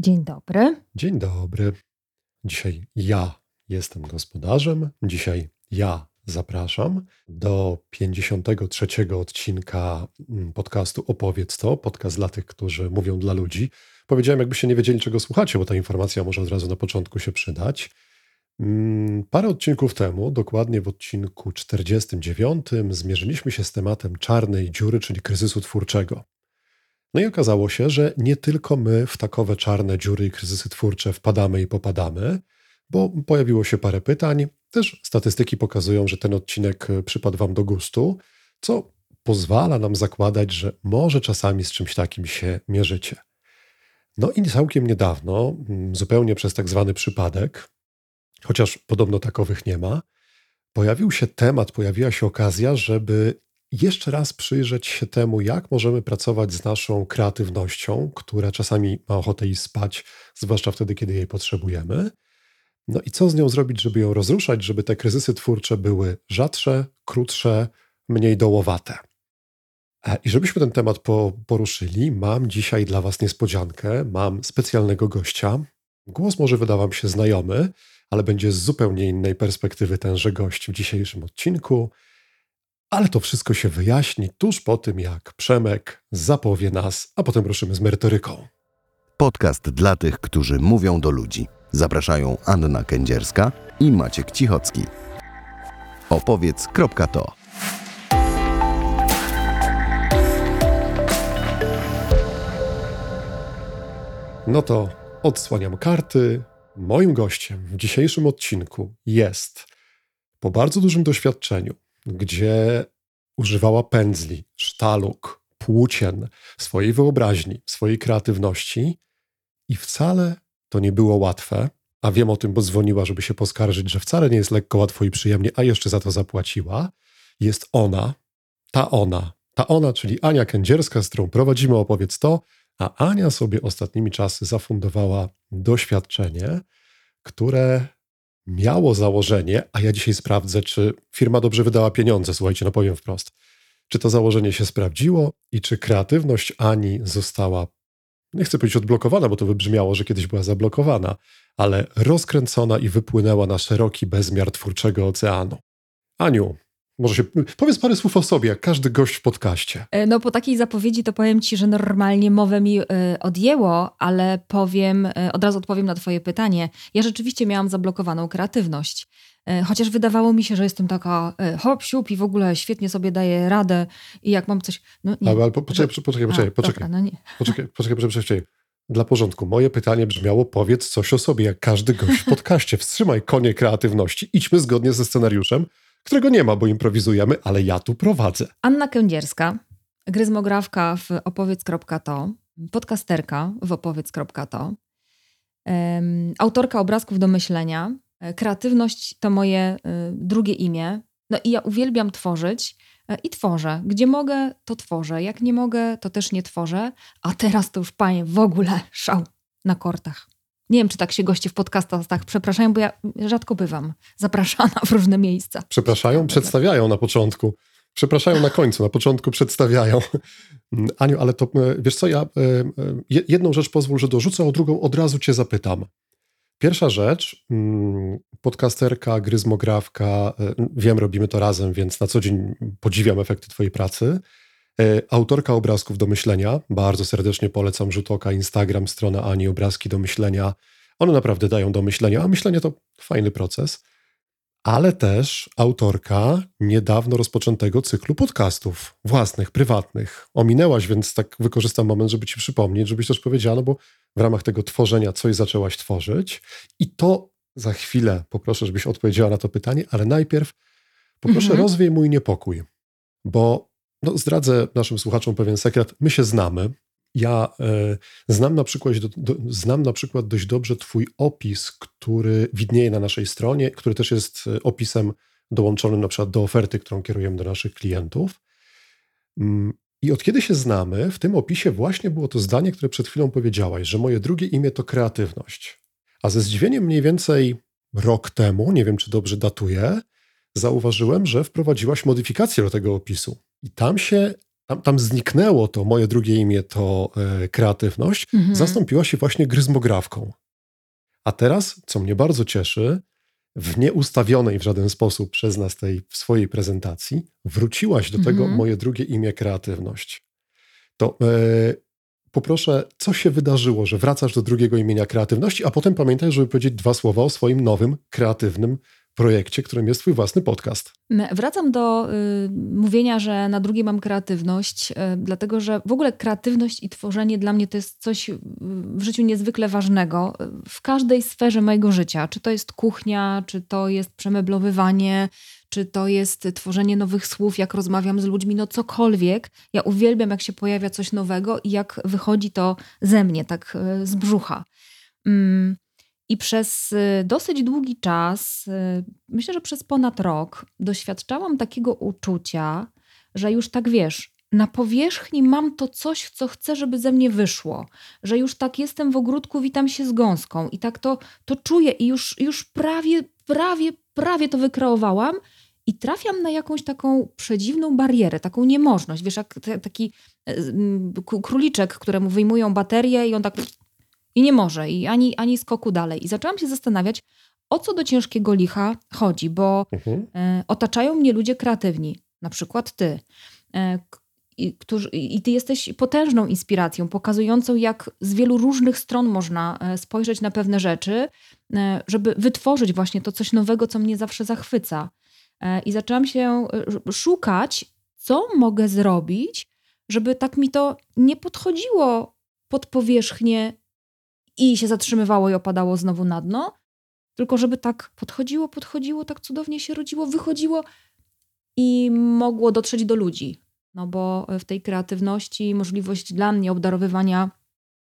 Dzień dobry. Dzień dobry. Dzisiaj ja jestem gospodarzem. Dzisiaj ja zapraszam do 53 odcinka mm, podcastu Opowiedz to. Podcast dla tych, którzy mówią dla ludzi. Powiedziałem, jakbyście nie wiedzieli, czego słuchacie, bo ta informacja może od razu na początku się przydać. Mm, parę odcinków temu, dokładnie w odcinku 49, zmierzyliśmy się z tematem czarnej dziury, czyli kryzysu twórczego. No i okazało się, że nie tylko my w takowe czarne dziury i kryzysy twórcze wpadamy i popadamy, bo pojawiło się parę pytań. Też statystyki pokazują, że ten odcinek e, przypadł Wam do gustu, co pozwala nam zakładać, że może czasami z czymś takim się mierzycie. No i całkiem niedawno, mm, zupełnie przez tak zwany przypadek, chociaż podobno takowych nie ma, pojawił się temat, pojawiła się okazja, żeby jeszcze raz przyjrzeć się temu, jak możemy pracować z naszą kreatywnością, która czasami ma ochotę iść spać, zwłaszcza wtedy, kiedy jej potrzebujemy. No i co z nią zrobić, żeby ją rozruszać, żeby te kryzysy twórcze były rzadsze, krótsze, mniej dołowate. E, I żebyśmy ten temat poruszyli, mam dzisiaj dla Was niespodziankę. Mam specjalnego gościa. Głos może wyda Wam się znajomy, ale będzie z zupełnie innej perspektywy tenże gość w dzisiejszym odcinku. Ale to wszystko się wyjaśni tuż po tym, jak Przemek zapowie nas, a potem ruszymy z merytoryką. Podcast dla tych, którzy mówią do ludzi. Zapraszają Anna Kędzierska i Maciek Cichocki. Opowiedz.to No to odsłaniam karty. Moim gościem w dzisiejszym odcinku jest po bardzo dużym doświadczeniu gdzie używała pędzli, sztaluk, płócien, swojej wyobraźni, swojej kreatywności i wcale to nie było łatwe. A wiem o tym, bo dzwoniła, żeby się poskarżyć, że wcale nie jest lekko, łatwo i przyjemnie, a jeszcze za to zapłaciła. Jest ona, ta ona, ta ona, czyli Ania Kędzierska, z którą prowadzimy Opowiedz to, a Ania sobie ostatnimi czasy zafundowała doświadczenie, które miało założenie, a ja dzisiaj sprawdzę, czy firma dobrze wydała pieniądze, słuchajcie, no powiem wprost, czy to założenie się sprawdziło i czy kreatywność Ani została, nie chcę powiedzieć odblokowana, bo to wybrzmiało, że kiedyś była zablokowana, ale rozkręcona i wypłynęła na szeroki bezmiar twórczego oceanu. Aniu, może się, powiedz parę słów o sobie, jak każdy gość w podcaście. E, no po takiej zapowiedzi to powiem ci, że normalnie mowę mi y, odjęło, ale powiem, y, od razu odpowiem na twoje pytanie. Ja rzeczywiście miałam zablokowaną kreatywność. Chociaż wydawało mi się, że jestem taka hop, siup i w ogóle świetnie sobie daję radę i jak mam coś... No nie. Ale, ale poczekaj, poczekaj, poczekaj, poczekaj. Dobra, no nie. Poczekaj, poczekaj, poczekaj, poczekaj. Dla porządku, moje pytanie brzmiało: powiedz coś o sobie, jak każdy gość w podcaście. Wstrzymaj konie kreatywności, idźmy zgodnie ze scenariuszem którego nie ma, bo improwizujemy, ale ja tu prowadzę. Anna Kędzierska, gryzmografka w opowiedz.to, podcasterka w opowiedz.to, um, autorka obrazków do myślenia. E, kreatywność to moje y, drugie imię. No i ja uwielbiam tworzyć y, i tworzę. Gdzie mogę, to tworzę. Jak nie mogę, to też nie tworzę. A teraz to już, panie, w ogóle szał na kortach. Nie wiem, czy tak się goście w podcastach tak przepraszają, bo ja rzadko bywam zapraszana w różne miejsca. Przepraszają, przedstawiają na początku. Przepraszają na końcu, na początku przedstawiają. Aniu, ale to e, wiesz co, ja e, e, jedną rzecz pozwól, że dorzucę, a drugą od razu cię zapytam. Pierwsza rzecz, mm, podcasterka, gryzmografka, wiem, robimy to razem, więc na co dzień podziwiam efekty twojej pracy. E, autorka obrazków do myślenia, bardzo serdecznie polecam rzut oka, Instagram, strona Ani, obrazki do myślenia. One naprawdę dają do myślenia, a myślenie to fajny proces. Ale też autorka niedawno rozpoczętego cyklu podcastów własnych, prywatnych. Ominęłaś, więc tak wykorzystam moment, żeby ci przypomnieć, żebyś też powiedziała, no bo w ramach tego tworzenia coś zaczęłaś tworzyć. I to za chwilę poproszę, żebyś odpowiedziała na to pytanie, ale najpierw poproszę, mhm. rozwiej mój niepokój, bo no, zdradzę naszym słuchaczom pewien sekret. My się znamy. Ja e, znam, na przykład, do, do, znam na przykład dość dobrze Twój opis, który widnieje na naszej stronie, który też jest e, opisem dołączonym na przykład do oferty, którą kierujemy do naszych klientów. Mm, I od kiedy się znamy, w tym opisie właśnie było to zdanie, które przed chwilą powiedziałaś, że moje drugie imię to kreatywność. A ze zdziwieniem mniej więcej rok temu, nie wiem czy dobrze datuję, zauważyłem, że wprowadziłaś modyfikację do tego opisu. I tam się tam, tam zniknęło to moje drugie imię, to e, kreatywność, mhm. zastąpiła się właśnie gryzmografką. A teraz, co mnie bardzo cieszy, w nieustawionej w żaden sposób przez nas tej w swojej prezentacji, wróciłaś do tego mhm. moje drugie imię kreatywność. To e, poproszę, co się wydarzyło, że wracasz do drugiego imienia kreatywności, a potem pamiętaj, żeby powiedzieć dwa słowa o swoim nowym, kreatywnym projekcie, którym jest Twój własny podcast. Wracam do y, mówienia, że na drugie mam kreatywność, y, dlatego że w ogóle kreatywność i tworzenie dla mnie to jest coś w życiu niezwykle ważnego. W każdej sferze mojego życia, czy to jest kuchnia, czy to jest przemeblowywanie, czy to jest tworzenie nowych słów, jak rozmawiam z ludźmi, no cokolwiek. Ja uwielbiam, jak się pojawia coś nowego i jak wychodzi to ze mnie, tak y, z brzucha. Mm. I przez y, dosyć długi czas, y, myślę, że przez ponad rok, doświadczałam takiego uczucia, że już tak wiesz, na powierzchni mam to coś, co chcę, żeby ze mnie wyszło, że już tak jestem w ogródku, witam się z gąską. I tak to, to czuję i już, już prawie, prawie, prawie to wykreowałam. I trafiam na jakąś taką przedziwną barierę, taką niemożność. Wiesz, jak taki e, króliczek, któremu wyjmują baterię i on tak i nie może, i ani, ani skoku dalej. I zaczęłam się zastanawiać, o co do ciężkiego licha chodzi, bo mhm. e, otaczają mnie ludzie kreatywni, na przykład ty. E, i, którzy, I ty jesteś potężną inspiracją, pokazującą, jak z wielu różnych stron można e, spojrzeć na pewne rzeczy, żeby wytworzyć właśnie to coś nowego, co mnie zawsze zachwyca. I zaczęłam się szukać, co mogę zrobić, żeby tak mi to nie podchodziło pod powierzchnię i się zatrzymywało i opadało znowu na dno, tylko żeby tak podchodziło, podchodziło, tak cudownie się rodziło, wychodziło i mogło dotrzeć do ludzi. No bo w tej kreatywności możliwość dla mnie obdarowywania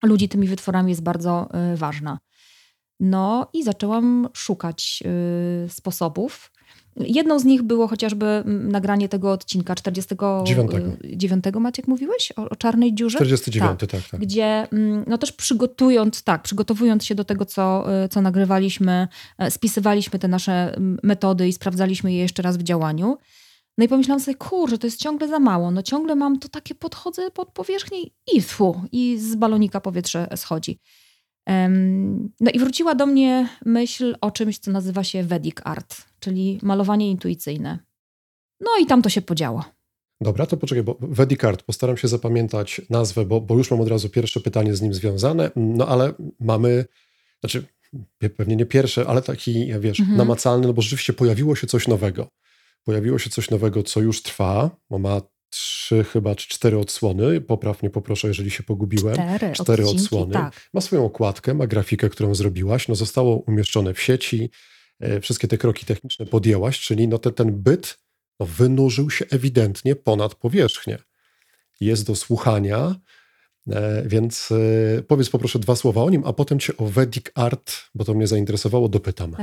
ludzi tymi wytworami jest bardzo y, ważna. No i zaczęłam szukać y, sposobów, Jedną z nich było chociażby mm, nagranie tego odcinka 49. Y, Maciek mówiłeś? O, o czarnej dziurze? 49, tak, tak, tak. Gdzie mm, no też przygotując, tak, przygotowując się do tego, co, y, co nagrywaliśmy, e, spisywaliśmy te nasze mm, metody i sprawdzaliśmy je jeszcze raz w działaniu. No i pomyślałam sobie, kurczę, to jest ciągle za mało. No ciągle mam to takie, podchodzę pod powierzchnię i fu, i z balonika powietrze schodzi. No i wróciła do mnie myśl o czymś, co nazywa się Vedic Art, czyli malowanie intuicyjne. No i tam to się podziało. Dobra, to poczekaj, bo Vedic Art, postaram się zapamiętać nazwę, bo, bo już mam od razu pierwsze pytanie z nim związane, no ale mamy, znaczy pewnie nie pierwsze, ale taki, wiesz, mhm. namacalny, no bo rzeczywiście pojawiło się coś nowego. Pojawiło się coś nowego, co już trwa, bo ma trzy chyba, czy cztery odsłony. Poprawnie poproszę, jeżeli się pogubiłem. Cztery, cztery odcinki, odsłony. Tak. Ma swoją okładkę, ma grafikę, którą zrobiłaś. No, zostało umieszczone w sieci. E, wszystkie te kroki techniczne podjęłaś, czyli no te, ten byt no, wynurzył się ewidentnie ponad powierzchnię. Jest do słuchania, więc e, powiedz poproszę dwa słowa o nim, a potem cię o Vedic Art, bo to mnie zainteresowało, dopytam.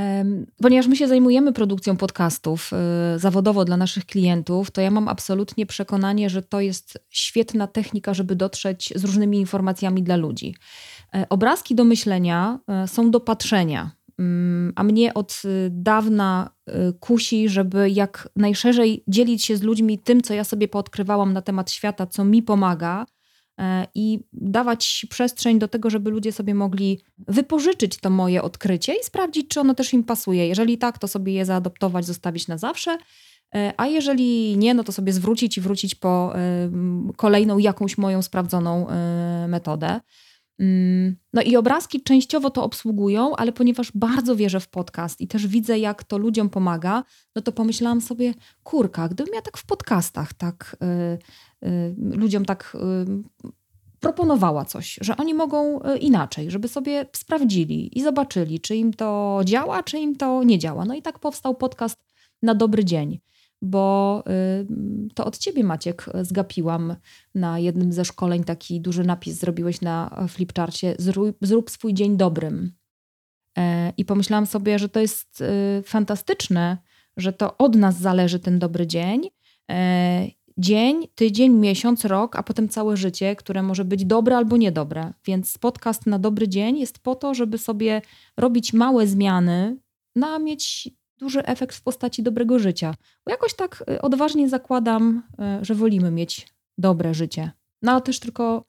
Ponieważ my się zajmujemy produkcją podcastów e, zawodowo dla naszych klientów, to ja mam absolutnie przekonanie, że to jest świetna technika, żeby dotrzeć z różnymi informacjami dla ludzi. Obrazki do myślenia są do patrzenia. Mm, a mnie od dawna kusi, żeby jak najszerzej dzielić się z ludźmi tym, co ja sobie poodkrywałam na temat świata, co mi pomaga, E, i dawać przestrzeń do tego, żeby ludzie sobie mogli wypożyczyć to moje odkrycie i sprawdzić, czy ono też im pasuje. Jeżeli tak, to sobie je zaadoptować, zostawić na zawsze. E, a jeżeli nie, no to sobie zwrócić i wrócić po e, kolejną jakąś moją sprawdzoną metodę. Mm, no i obrazki częściowo to obsługują, ale ponieważ bardzo wierzę w podcast i też widzę, jak to ludziom pomaga, no to pomyślałam sobie, kurka, gdybym ja tak w podcastach tak y, y, ludziom tak y, proponowała coś, że oni mogą y, inaczej, żeby sobie sprawdzili i zobaczyli, czy im to działa, czy im to nie działa. No i tak powstał podcast na dobry dzień bo y, to od ciebie, Maciek, zgapiłam na jednym ze szkoleń taki duży napis zrobiłeś na flipcharcie zrób, zrób swój dzień dobrym. E, I pomyślałam sobie, że to jest y, fantastyczne, że to od nas zależy ten dobry dzień. E, dzień, tydzień, miesiąc, rok, a potem całe życie, które może być dobre albo niedobre. Więc podcast na dobry dzień jest po to, żeby sobie robić małe zmiany, no a mieć duży efekt w postaci dobrego życia. Bo jakoś tak y, odważnie zakładam, y, że wolimy mieć dobre życie. No ale też tylko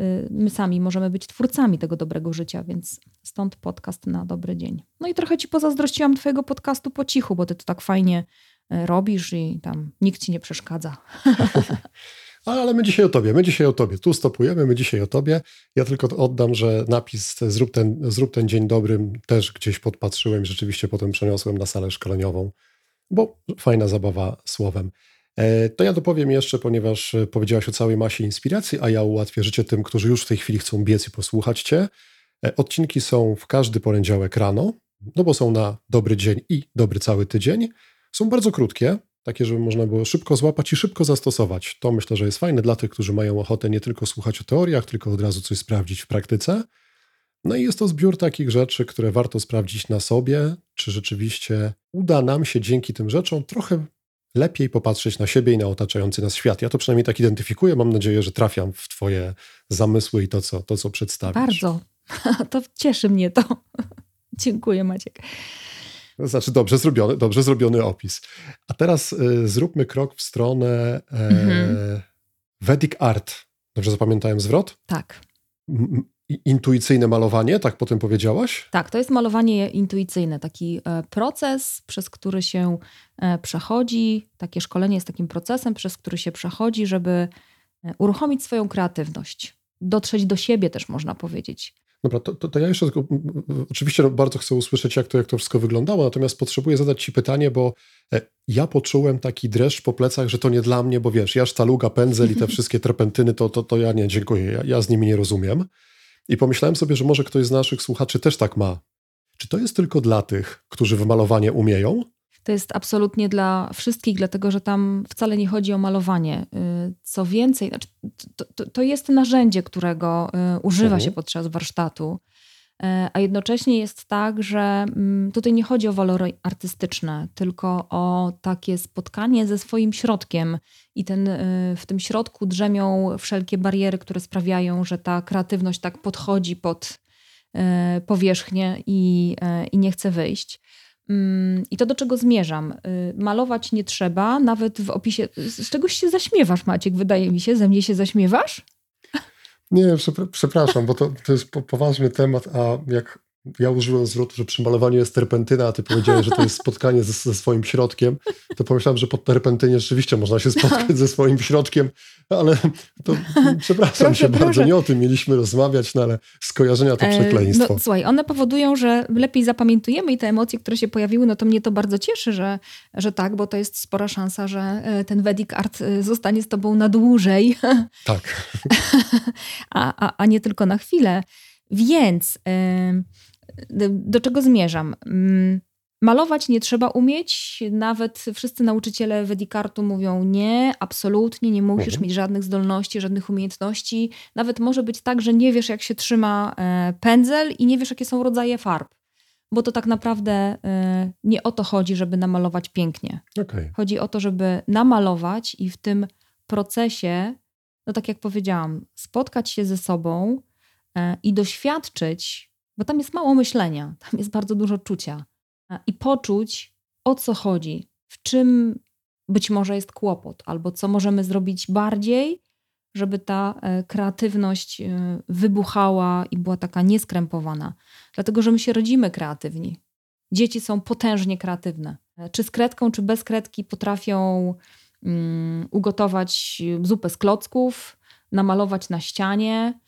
y, my sami możemy być twórcami tego dobrego życia, więc stąd podcast na dobry dzień. No i trochę ci pozazdrościłam twojego podcastu po cichu, bo ty to tak fajnie robisz i tam nikt ci nie przeszkadza. Ale my dzisiaj o tobie, my dzisiaj o tobie. Tu stopujemy, my dzisiaj o tobie. Ja tylko oddam, że napis zrób ten, zrób ten dzień dobrym też gdzieś podpatrzyłem i rzeczywiście potem przeniosłem na salę szkoleniową, bo fajna zabawa słowem. E, to ja dopowiem jeszcze, ponieważ powiedziałaś o całej masie inspiracji, a ja ułatwię życie tym, którzy już w tej chwili chcą biec i posłuchać cię. E, odcinki są w każdy poniedziałek rano, no bo są na dobry dzień i dobry cały tydzień. Są bardzo krótkie, takie, żeby można było szybko złapać i szybko zastosować. To myślę, że jest fajne dla tych, którzy mają ochotę nie tylko słuchać o teoriach, tylko od razu coś sprawdzić w praktyce. No i jest to zbiór takich rzeczy, które warto sprawdzić na sobie, czy rzeczywiście uda nam się dzięki tym rzeczom trochę lepiej popatrzeć na siebie i na otaczający nas świat. Ja to przynajmniej tak identyfikuję. Mam nadzieję, że trafiam w Twoje zamysły i to, co, to, co przedstawisz. Bardzo. To cieszy mnie to. Dziękuję, Maciek. Znaczy dobrze zrobiony, dobrze zrobiony opis. A teraz y, zróbmy krok w stronę e, mhm. Vedic Art. Dobrze zapamiętałem zwrot? Tak. M intuicyjne malowanie, tak potem powiedziałaś? Tak, to jest malowanie intuicyjne, taki e, proces, przez który się e, przechodzi. Takie szkolenie jest takim procesem, przez który się przechodzi, żeby e, uruchomić swoją kreatywność, dotrzeć do siebie też można powiedzieć. Dobra, to, to, to, ja jeszcze tylko, oczywiście bardzo chcę usłyszeć, jak to, jak to wszystko wyglądało, natomiast potrzebuję zadać Ci pytanie, bo e, ja poczułem taki dreszcz po plecach, że to nie dla mnie, bo wiesz, ja sztaluga, pędzel i te wszystkie terpentyny, to, to, to ja nie, dziękuję, ja, ja z nimi nie rozumiem. I pomyślałem sobie, że może ktoś z naszych słuchaczy też tak ma. Czy to jest tylko dla tych, którzy w malowanie umieją? To jest absolutnie dla wszystkich, dlatego że tam wcale nie chodzi o malowanie. Y, co więcej, znaczy, to, to, to jest narzędzie, którego y, używa -huh. się mhm. podczas warsztatu, y, a jednocześnie jest tak, że mm, tutaj nie chodzi o walory artystyczne, tylko o takie spotkanie ze swoim środkiem. I ten, w tym środku drzemią wszelkie bariery, które sprawiają, że ta kreatywność tak podchodzi pod powierzchnię i, i nie chce wyjść. Mm, I to do czego zmierzam? Y, malować nie trzeba, nawet w opisie. Z czegoś się zaśmiewasz, Maciek, wydaje mi się. Ze mnie się zaśmiewasz? Nie, przepraszam, bo to, to jest poważny temat, a jak ja użyłem zwrotu, że przy malowaniu jest terpentyna, a ty powiedziałeś, że to jest spotkanie ze, ze swoim środkiem, to pomyślałem, że pod terpentynie rzeczywiście można się spotkać ze swoim środkiem, ale to przepraszam proszę, się proszę. bardzo, nie o tym mieliśmy rozmawiać, no ale skojarzenia to e, przekleństwo. no, słuchaj, one powodują, że lepiej zapamiętujemy i te emocje, które się pojawiły, no to mnie to bardzo cieszy, że, że tak, bo to jest spora szansa, że e, ten Vedic Art e, zostanie z tobą na dłużej. Tak. a, a, a nie tylko na chwilę. Więc... Yy, do czego zmierzam? Mm, malować nie trzeba umieć. Nawet wszyscy nauczyciele Wedikartu mówią nie, absolutnie nie musisz mhm. mieć żadnych zdolności, żadnych umiejętności. Nawet może być tak, że nie wiesz, jak się trzyma e, pędzel i nie wiesz, jakie są rodzaje farb. Bo to tak naprawdę e, nie o to chodzi, żeby namalować pięknie. Okay. Chodzi o to, żeby namalować i w tym procesie, no tak jak powiedziałam, spotkać się ze sobą e, i doświadczyć bo tam jest mało myślenia, tam jest bardzo dużo czucia i poczuć, o co chodzi, w czym być może jest kłopot, albo co możemy zrobić bardziej, żeby ta e, kreatywność e, wybuchała i była taka nieskrępowana. Dlatego, że my się rodzimy kreatywni. Dzieci są potężnie kreatywne. E, czy z kredką, czy bez kredki potrafią um, ugotować zupę z klocków, namalować na ścianie,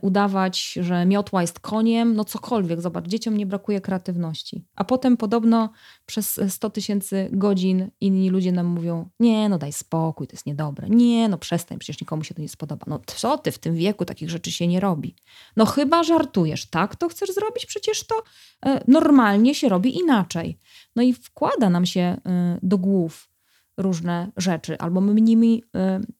udawać, że miotła jest koniem, no cokolwiek. Zobacz, dzieciom nie brakuje kreatywności. A potem podobno przez 100 tysięcy godzin inni ludzie nam mówią, nie, no daj spokój, to jest niedobre. Nie, no przestań, przecież nikomu się to nie spodoba. No co ty, w tym wieku takich rzeczy się nie robi. No chyba żartujesz, tak to chcesz zrobić? Przecież to e, normalnie się robi inaczej. No i wkłada nam się e, do głów różne rzeczy, albo my nimi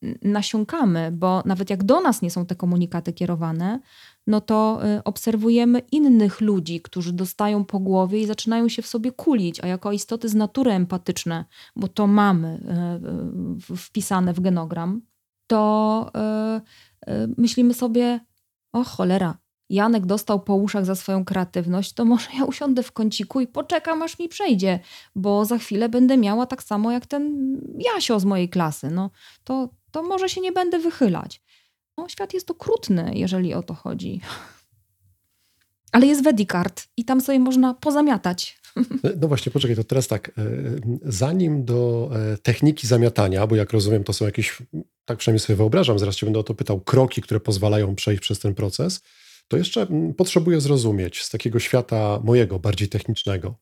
y, nasiąkamy, bo nawet jak do nas nie są te komunikaty kierowane, no to y, obserwujemy innych ludzi, którzy dostają po głowie i zaczynają się w sobie kulić, a jako istoty z natury empatyczne, bo to mamy y, wpisane w genogram, to myślimy sobie, o cholera, Janek dostał po uszach za swoją kreatywność, to może ja usiądę w kąciku i poczekam, aż mi przejdzie, bo za chwilę będę miała tak samo jak ten Jasio z mojej klasy. No, to to może się nie będę wychylać. No, świat jest okrutny, jeżeli o to chodzi. Ale jest Wedicard i tam sobie można pozamiatać. No właśnie, poczekaj, to teraz tak. e, Zanim do e, techniki zamiatania, bo jak rozumiem, to są jakieś, tak przynajmniej sobie wyobrażam, zaraz cię będę o to pytał, kroki, które pozwalają przejść przez ten proces, to jeszcze mm, potrzebuję zrozumieć z takiego świata mojego, bardziej technicznego.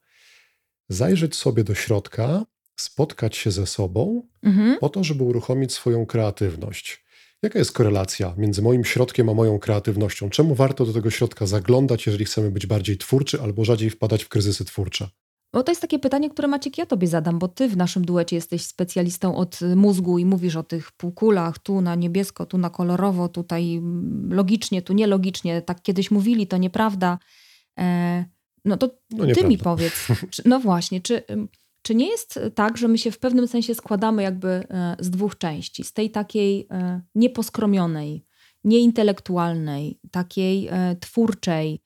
Zajrzeć sobie do środka, spotkać się ze sobą, Mhm. po to, żeby uruchomić swoją kreatywność. Jaka jest korelacja między moim środkiem a moją kreatywnością? Czemu warto do tego środka zaglądać, jeżeli chcemy być bardziej twórczy albo rzadziej wpadać w kryzysy twórcze? Bo to jest takie pytanie, które Maciek ja tobie zadam, bo ty w naszym duecie jesteś specjalistą od mózgu i mówisz o tych półkulach, tu na niebiesko, tu na kolorowo, tutaj logicznie, tu nielogicznie. Tak kiedyś mówili, to nieprawda. E, no to No ty mi powiedz, czy, no właśnie, czy, czy nie jest tak, że my się w pewnym sensie składamy jakby e, z dwóch części? Z tej takiej e, nieposkromionej, nieintelektualnej, takiej twórczej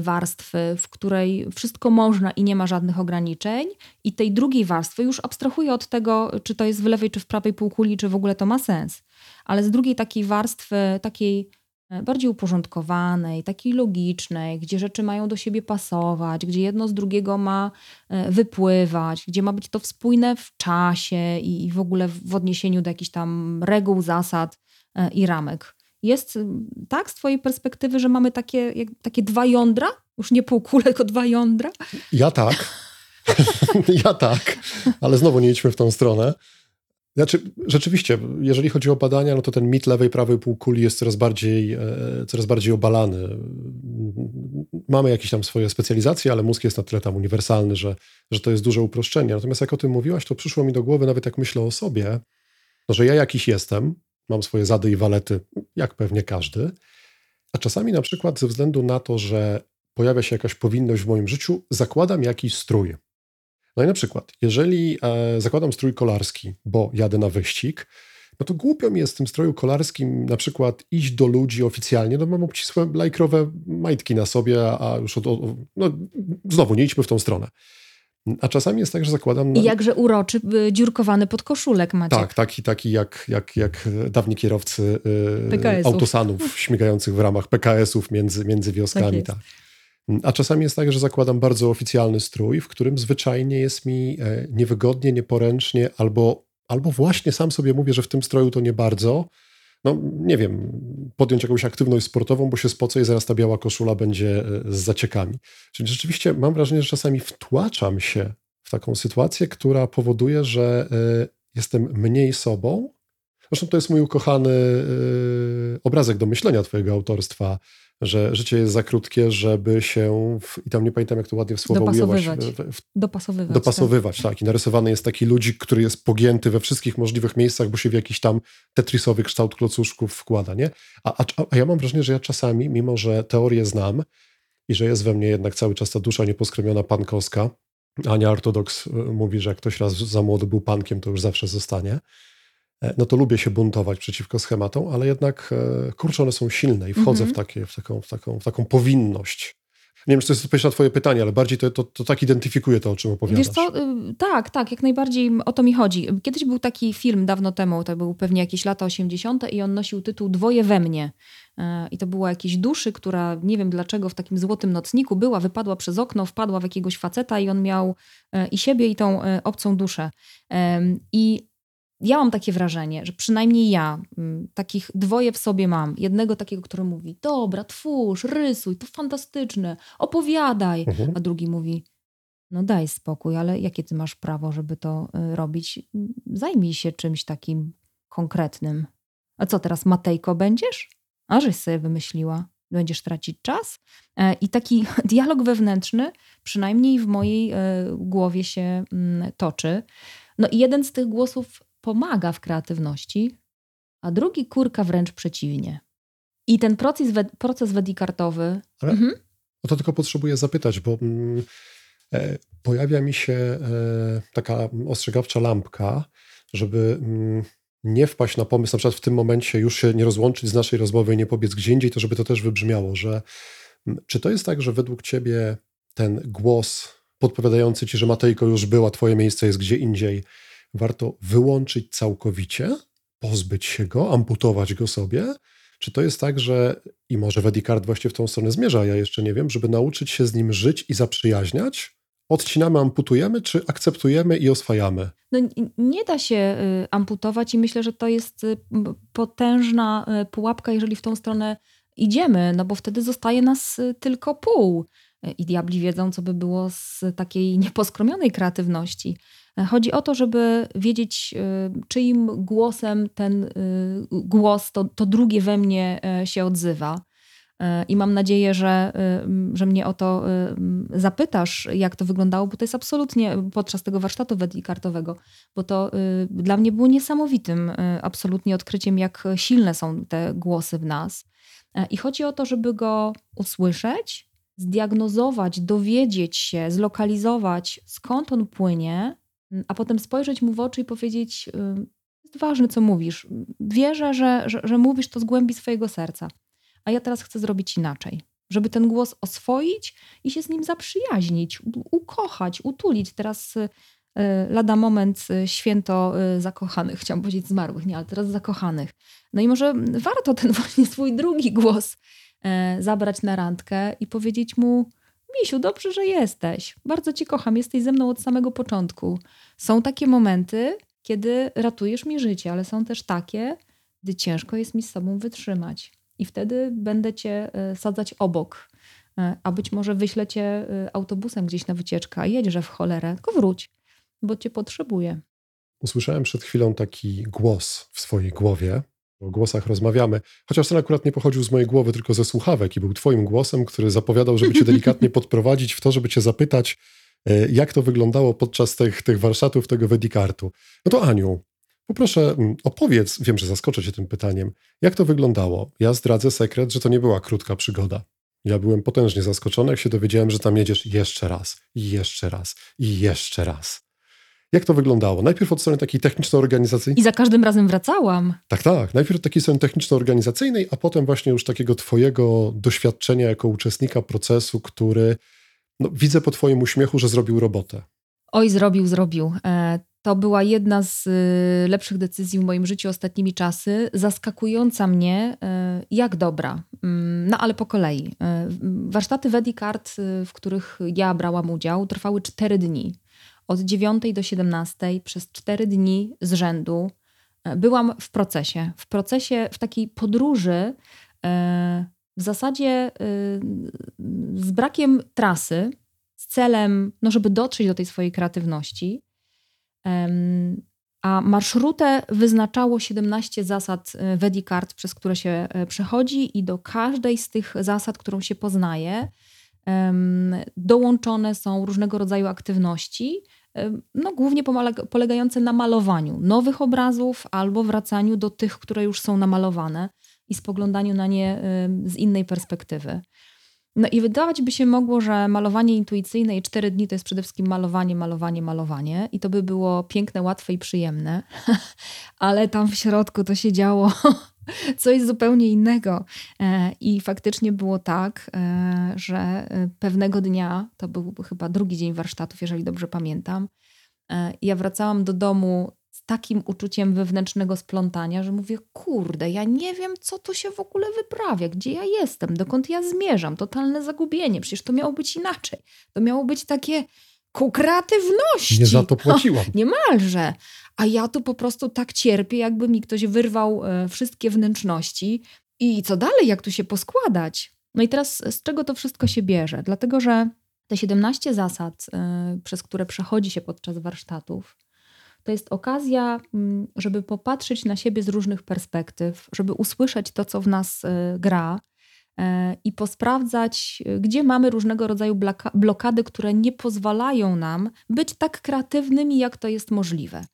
warstwy, w której wszystko można i nie ma żadnych ograniczeń, i tej drugiej warstwy już abstrahuję od tego, czy to jest w lewej, czy w prawej półkuli, czy w ogóle to ma sens. Ale z drugiej takiej warstwy, takiej e, bardziej uporządkowanej, takiej logicznej, gdzie rzeczy mają do siebie pasować, gdzie jedno z drugiego ma e, wypływać, gdzie ma być to spójne w czasie i, w ogóle w odniesieniu do jakichś tam reguł, zasad e, i ramek. Jest mm, tak z Twojej perspektywy, że mamy takie, jak, takie dwa jądra? Już nie półkule, tylko dwa jądra? Ja tak. ja tak, ale znowu nie idźmy w tą stronę. Znaczy, rzeczywiście, jeżeli chodzi o badania, no to ten mit lewej, prawej półkuli jest coraz bardziej, e, coraz bardziej obalany. Mamy jakieś tam swoje specjalizacje, ale mózg jest na tyle tam uniwersalny, że, że to jest duże uproszczenie. Natomiast jak o tym mówiłaś, to przyszło mi do głowy, nawet jak myślę o sobie, no, że ja jakiś jestem, mam swoje zady i walety, jak pewnie każdy, a czasami na przykład ze względu na to, że pojawia się jakaś powinność w moim życiu, zakładam jakiś strój. No i na przykład, jeżeli e, zakładam strój kolarski, bo jadę na wyścig, no to głupio mi jest w tym stroju kolarskim na przykład iść do ludzi oficjalnie, no mam obcisłe lajkrowe majtki na sobie, a już od, no znowu nie idźmy w tą stronę. A czasami jest tak, że zakładam... I jakże uroczy, y, dziurkowany podkoszulek macie. Tak, taki, taki jak, jak, jak dawni kierowcy y, PKS-ów. autosanów śmigających w ramach PKS-ów między, między wioskami. Tak Tak A czasami jest tak, że zakładam bardzo oficjalny strój, w którym zwyczajnie jest mi e, niewygodnie, nieporęcznie, albo, albo właśnie sam sobie mówię, że w tym stroju to nie bardzo. No nie wiem, podjąć jakąś aktywność sportową, bo się spocę i zaraz ta biała koszula będzie e, z zaciekami. Czyli rzeczywiście mam wrażenie, że czasami wtłaczam się w taką sytuację, która powoduje, że e, jestem mniej sobą. Zresztą to jest mój ukochany e, obrazek do myślenia twojego autorstwa, że życie jest za krótkie, żeby się, w, i tam nie pamiętam jak to ładnie w słowo Dopasowywać. w, w, Dopasowywać. dopasowywać, tak. I narysowany jest taki ludzik, który jest pogięty we wszystkich możliwych miejscach, bo się w jakiś tam tetrisowy kształt klocuszków wkłada, nie? A, a, a ja mam wrażenie, że ja czasami, mimo że teorię znam i że jest we mnie jednak cały czas ta dusza nieposkromiona pankowska, Ania Ortodoks y, mówi, że jak ktoś raz za młody był pankiem, to już zawsze zostanie. E, No to lubię się buntować przeciwko schematom, ale jednak e, kurczę, one są silne i wchodzę Mhm. w, takie, w, taką, w, taką, w taką powinność. Nie wiem, czy to jest odpowiedź na twoje pytanie, ale bardziej to, to, to tak identyfikuje to, o czym opowiadasz. Wiesz co, y, tak, tak, jak najbardziej o to mi chodzi. Kiedyś był taki film dawno temu, to był pewnie jakieś lata 80. i on nosił tytuł Dwoje we mnie. E, I to była jakiejś duszy, która nie wiem dlaczego w takim złotym nocniku była, wypadła przez okno, wpadła w jakiegoś faceta i on miał i siebie, i tą obcą duszę. I ja mam takie wrażenie, że przynajmniej ja mm, takich dwoje w sobie mam. Jednego takiego, który mówi: Dobra, twórz, rysuj, to fantastyczne, opowiadaj. Mhm. A drugi mówi: No daj spokój, ale jakie ty masz prawo, żeby to y, robić? Zajmij się czymś takim konkretnym. A co teraz, Matejko będziesz? A żeś sobie wymyśliła. Będziesz tracić czas? E, I taki dialog wewnętrzny, przynajmniej w mojej e, głowie się mm, toczy. No i jeden z tych głosów pomaga w kreatywności, a drugi kurka wręcz przeciwnie. I ten proces, we, proces wedikartowy. Ale- Mhm. No to tylko potrzebuję zapytać, bo mm, e, pojawia mi się e, taka ostrzegawcza lampka, żeby mm, nie wpaść na pomysł, na przykład w tym momencie już się nie rozłączyć z naszej rozmowy i nie pobiec gdzie indziej, to żeby to też wybrzmiało, że mm, czy to jest tak, że według ciebie ten głos podpowiadający ci, że Matejko już była, twoje miejsce jest gdzie indziej, warto wyłączyć całkowicie? pozbyć się go, amputować go sobie? Czy to jest tak, że i może Wedicard właśnie w tą stronę zmierza, ja jeszcze nie wiem, żeby nauczyć się z nim żyć i zaprzyjaźniać? Odcinamy, amputujemy, czy akceptujemy i oswajamy? No, nie da się y, amputować i myślę, że to jest y, potężna y, pułapka, jeżeli w tą stronę idziemy, no bo wtedy zostaje nas tylko pół. I diabli wiedzą, co by było z takiej nieposkromionej kreatywności. Chodzi o to, żeby wiedzieć, czyim głosem ten głos, to, to drugie we mnie się odzywa. I mam nadzieję, że, że mnie o to zapytasz, jak to wyglądało, bo to jest absolutnie podczas tego warsztatu wedikartowego, bo to dla mnie było niesamowitym absolutnie odkryciem, jak silne są te głosy w nas. E, I chodzi o to, żeby go usłyszeć, zdiagnozować, dowiedzieć się, zlokalizować, skąd on płynie, a potem spojrzeć mu w oczy i powiedzieć: Jest ważne, co mówisz. Wierzę, że, że, że mówisz to z głębi swojego serca a ja teraz chcę zrobić inaczej. Żeby ten głos oswoić i się z nim zaprzyjaźnić, ukochać, utulić. Teraz y, lada moment y, święto y, zakochanych, chciałam powiedzieć zmarłych, nie, ale teraz zakochanych. No i może warto ten właśnie swój drugi głos zabrać na randkę i powiedzieć mu: Misiu, dobrze, że jesteś. Bardzo cię kocham, jesteś ze mną od samego początku. Są takie momenty, kiedy ratujesz mi życie, ale są też takie, gdy ciężko jest mi z sobą wytrzymać i wtedy będę cię e, sadzać obok. E, a być może wyślę cię e, autobusem gdzieś na wycieczkę, jedźże w cholerę, tylko wróć, bo cię potrzebuję. Usłyszałem przed chwilą taki głos w swojej głowie. O głosach rozmawiamy, chociaż ten akurat nie pochodził z mojej głowy, tylko ze słuchawek i był twoim głosem, który zapowiadał, żeby cię delikatnie podprowadzić w to, żeby cię zapytać, jak to wyglądało podczas tych, tych warsztatów, tego Wedikartu. No to Aniu, Poproszę, mm, opowiedz, wiem, że zaskoczę cię tym pytaniem, jak to wyglądało? Ja zdradzę sekret, że to nie była krótka przygoda. Ja byłem potężnie zaskoczony, jak się dowiedziałem, że tam jedziesz jeszcze raz, i jeszcze raz, i jeszcze raz. Jak to wyglądało? Najpierw od strony takiej techniczno-organizacyjnej. I za każdym razem wracałam. Tak, tak. Najpierw od takiej strony techniczno-organizacyjnej, a potem właśnie już takiego twojego doświadczenia jako uczestnika procesu, który no, widzę po twoim uśmiechu, że zrobił robotę. Oj, zrobił, zrobił. E, to była jedna z y, lepszych decyzji w moim życiu ostatnimi czasy, zaskakująca mnie, y, jak dobra. Mm, no ale po kolei. Y, warsztaty Wedicard, w których ja brałam udział, trwały cztery dni. Od 9 do 17 przez cztery dni z rzędu byłam w procesie. W procesie, w takiej podróży, w zasadzie z brakiem trasy, z celem, no, żeby dotrzeć do tej swojej kreatywności a marszrutę wyznaczało 17 zasad e, Wedicard, przez które się e, przechodzi, i do każdej z tych zasad, którą się poznaje, dołączone są różnego rodzaju aktywności, no, głównie polegające na malowaniu nowych obrazów albo wracaniu do tych, które już są namalowane i spoglądaniu na nie z innej perspektywy. No i wydawać by się mogło, że malowanie intuicyjne i cztery dni to jest przede wszystkim malowanie, malowanie, malowanie i to by było piękne, łatwe i przyjemne, ale tam w środku to się działo coś zupełnie innego. E, I faktycznie było tak, e, że e, pewnego dnia, to był chyba drugi dzień warsztatów, jeżeli dobrze pamiętam, ja wracałam do domu takim uczuciem wewnętrznego splątania, że mówię, kurde, ja nie wiem, co tu się w ogóle wyprawia, gdzie ja jestem, dokąd ja zmierzam, totalne zagubienie, przecież to miało być inaczej. To miało być takie ku kreatywności. Nie za to płaciłam. O, niemalże. A ja tu po prostu tak cierpię, jakby mi ktoś wyrwał e, wszystkie wnętrzności. I co dalej, jak tu się poskładać? No i teraz z czego to wszystko się bierze? Dlatego, że te 17 zasad, y, przez które przechodzi się podczas warsztatów, to jest okazja, mm, żeby popatrzeć na siebie z różnych perspektyw, żeby usłyszeć to, co w nas e, gra e, i posprawdzać, e, gdzie mamy różnego rodzaju blokady, które nie pozwalają nam być tak kreatywnymi, jak to jest możliwe.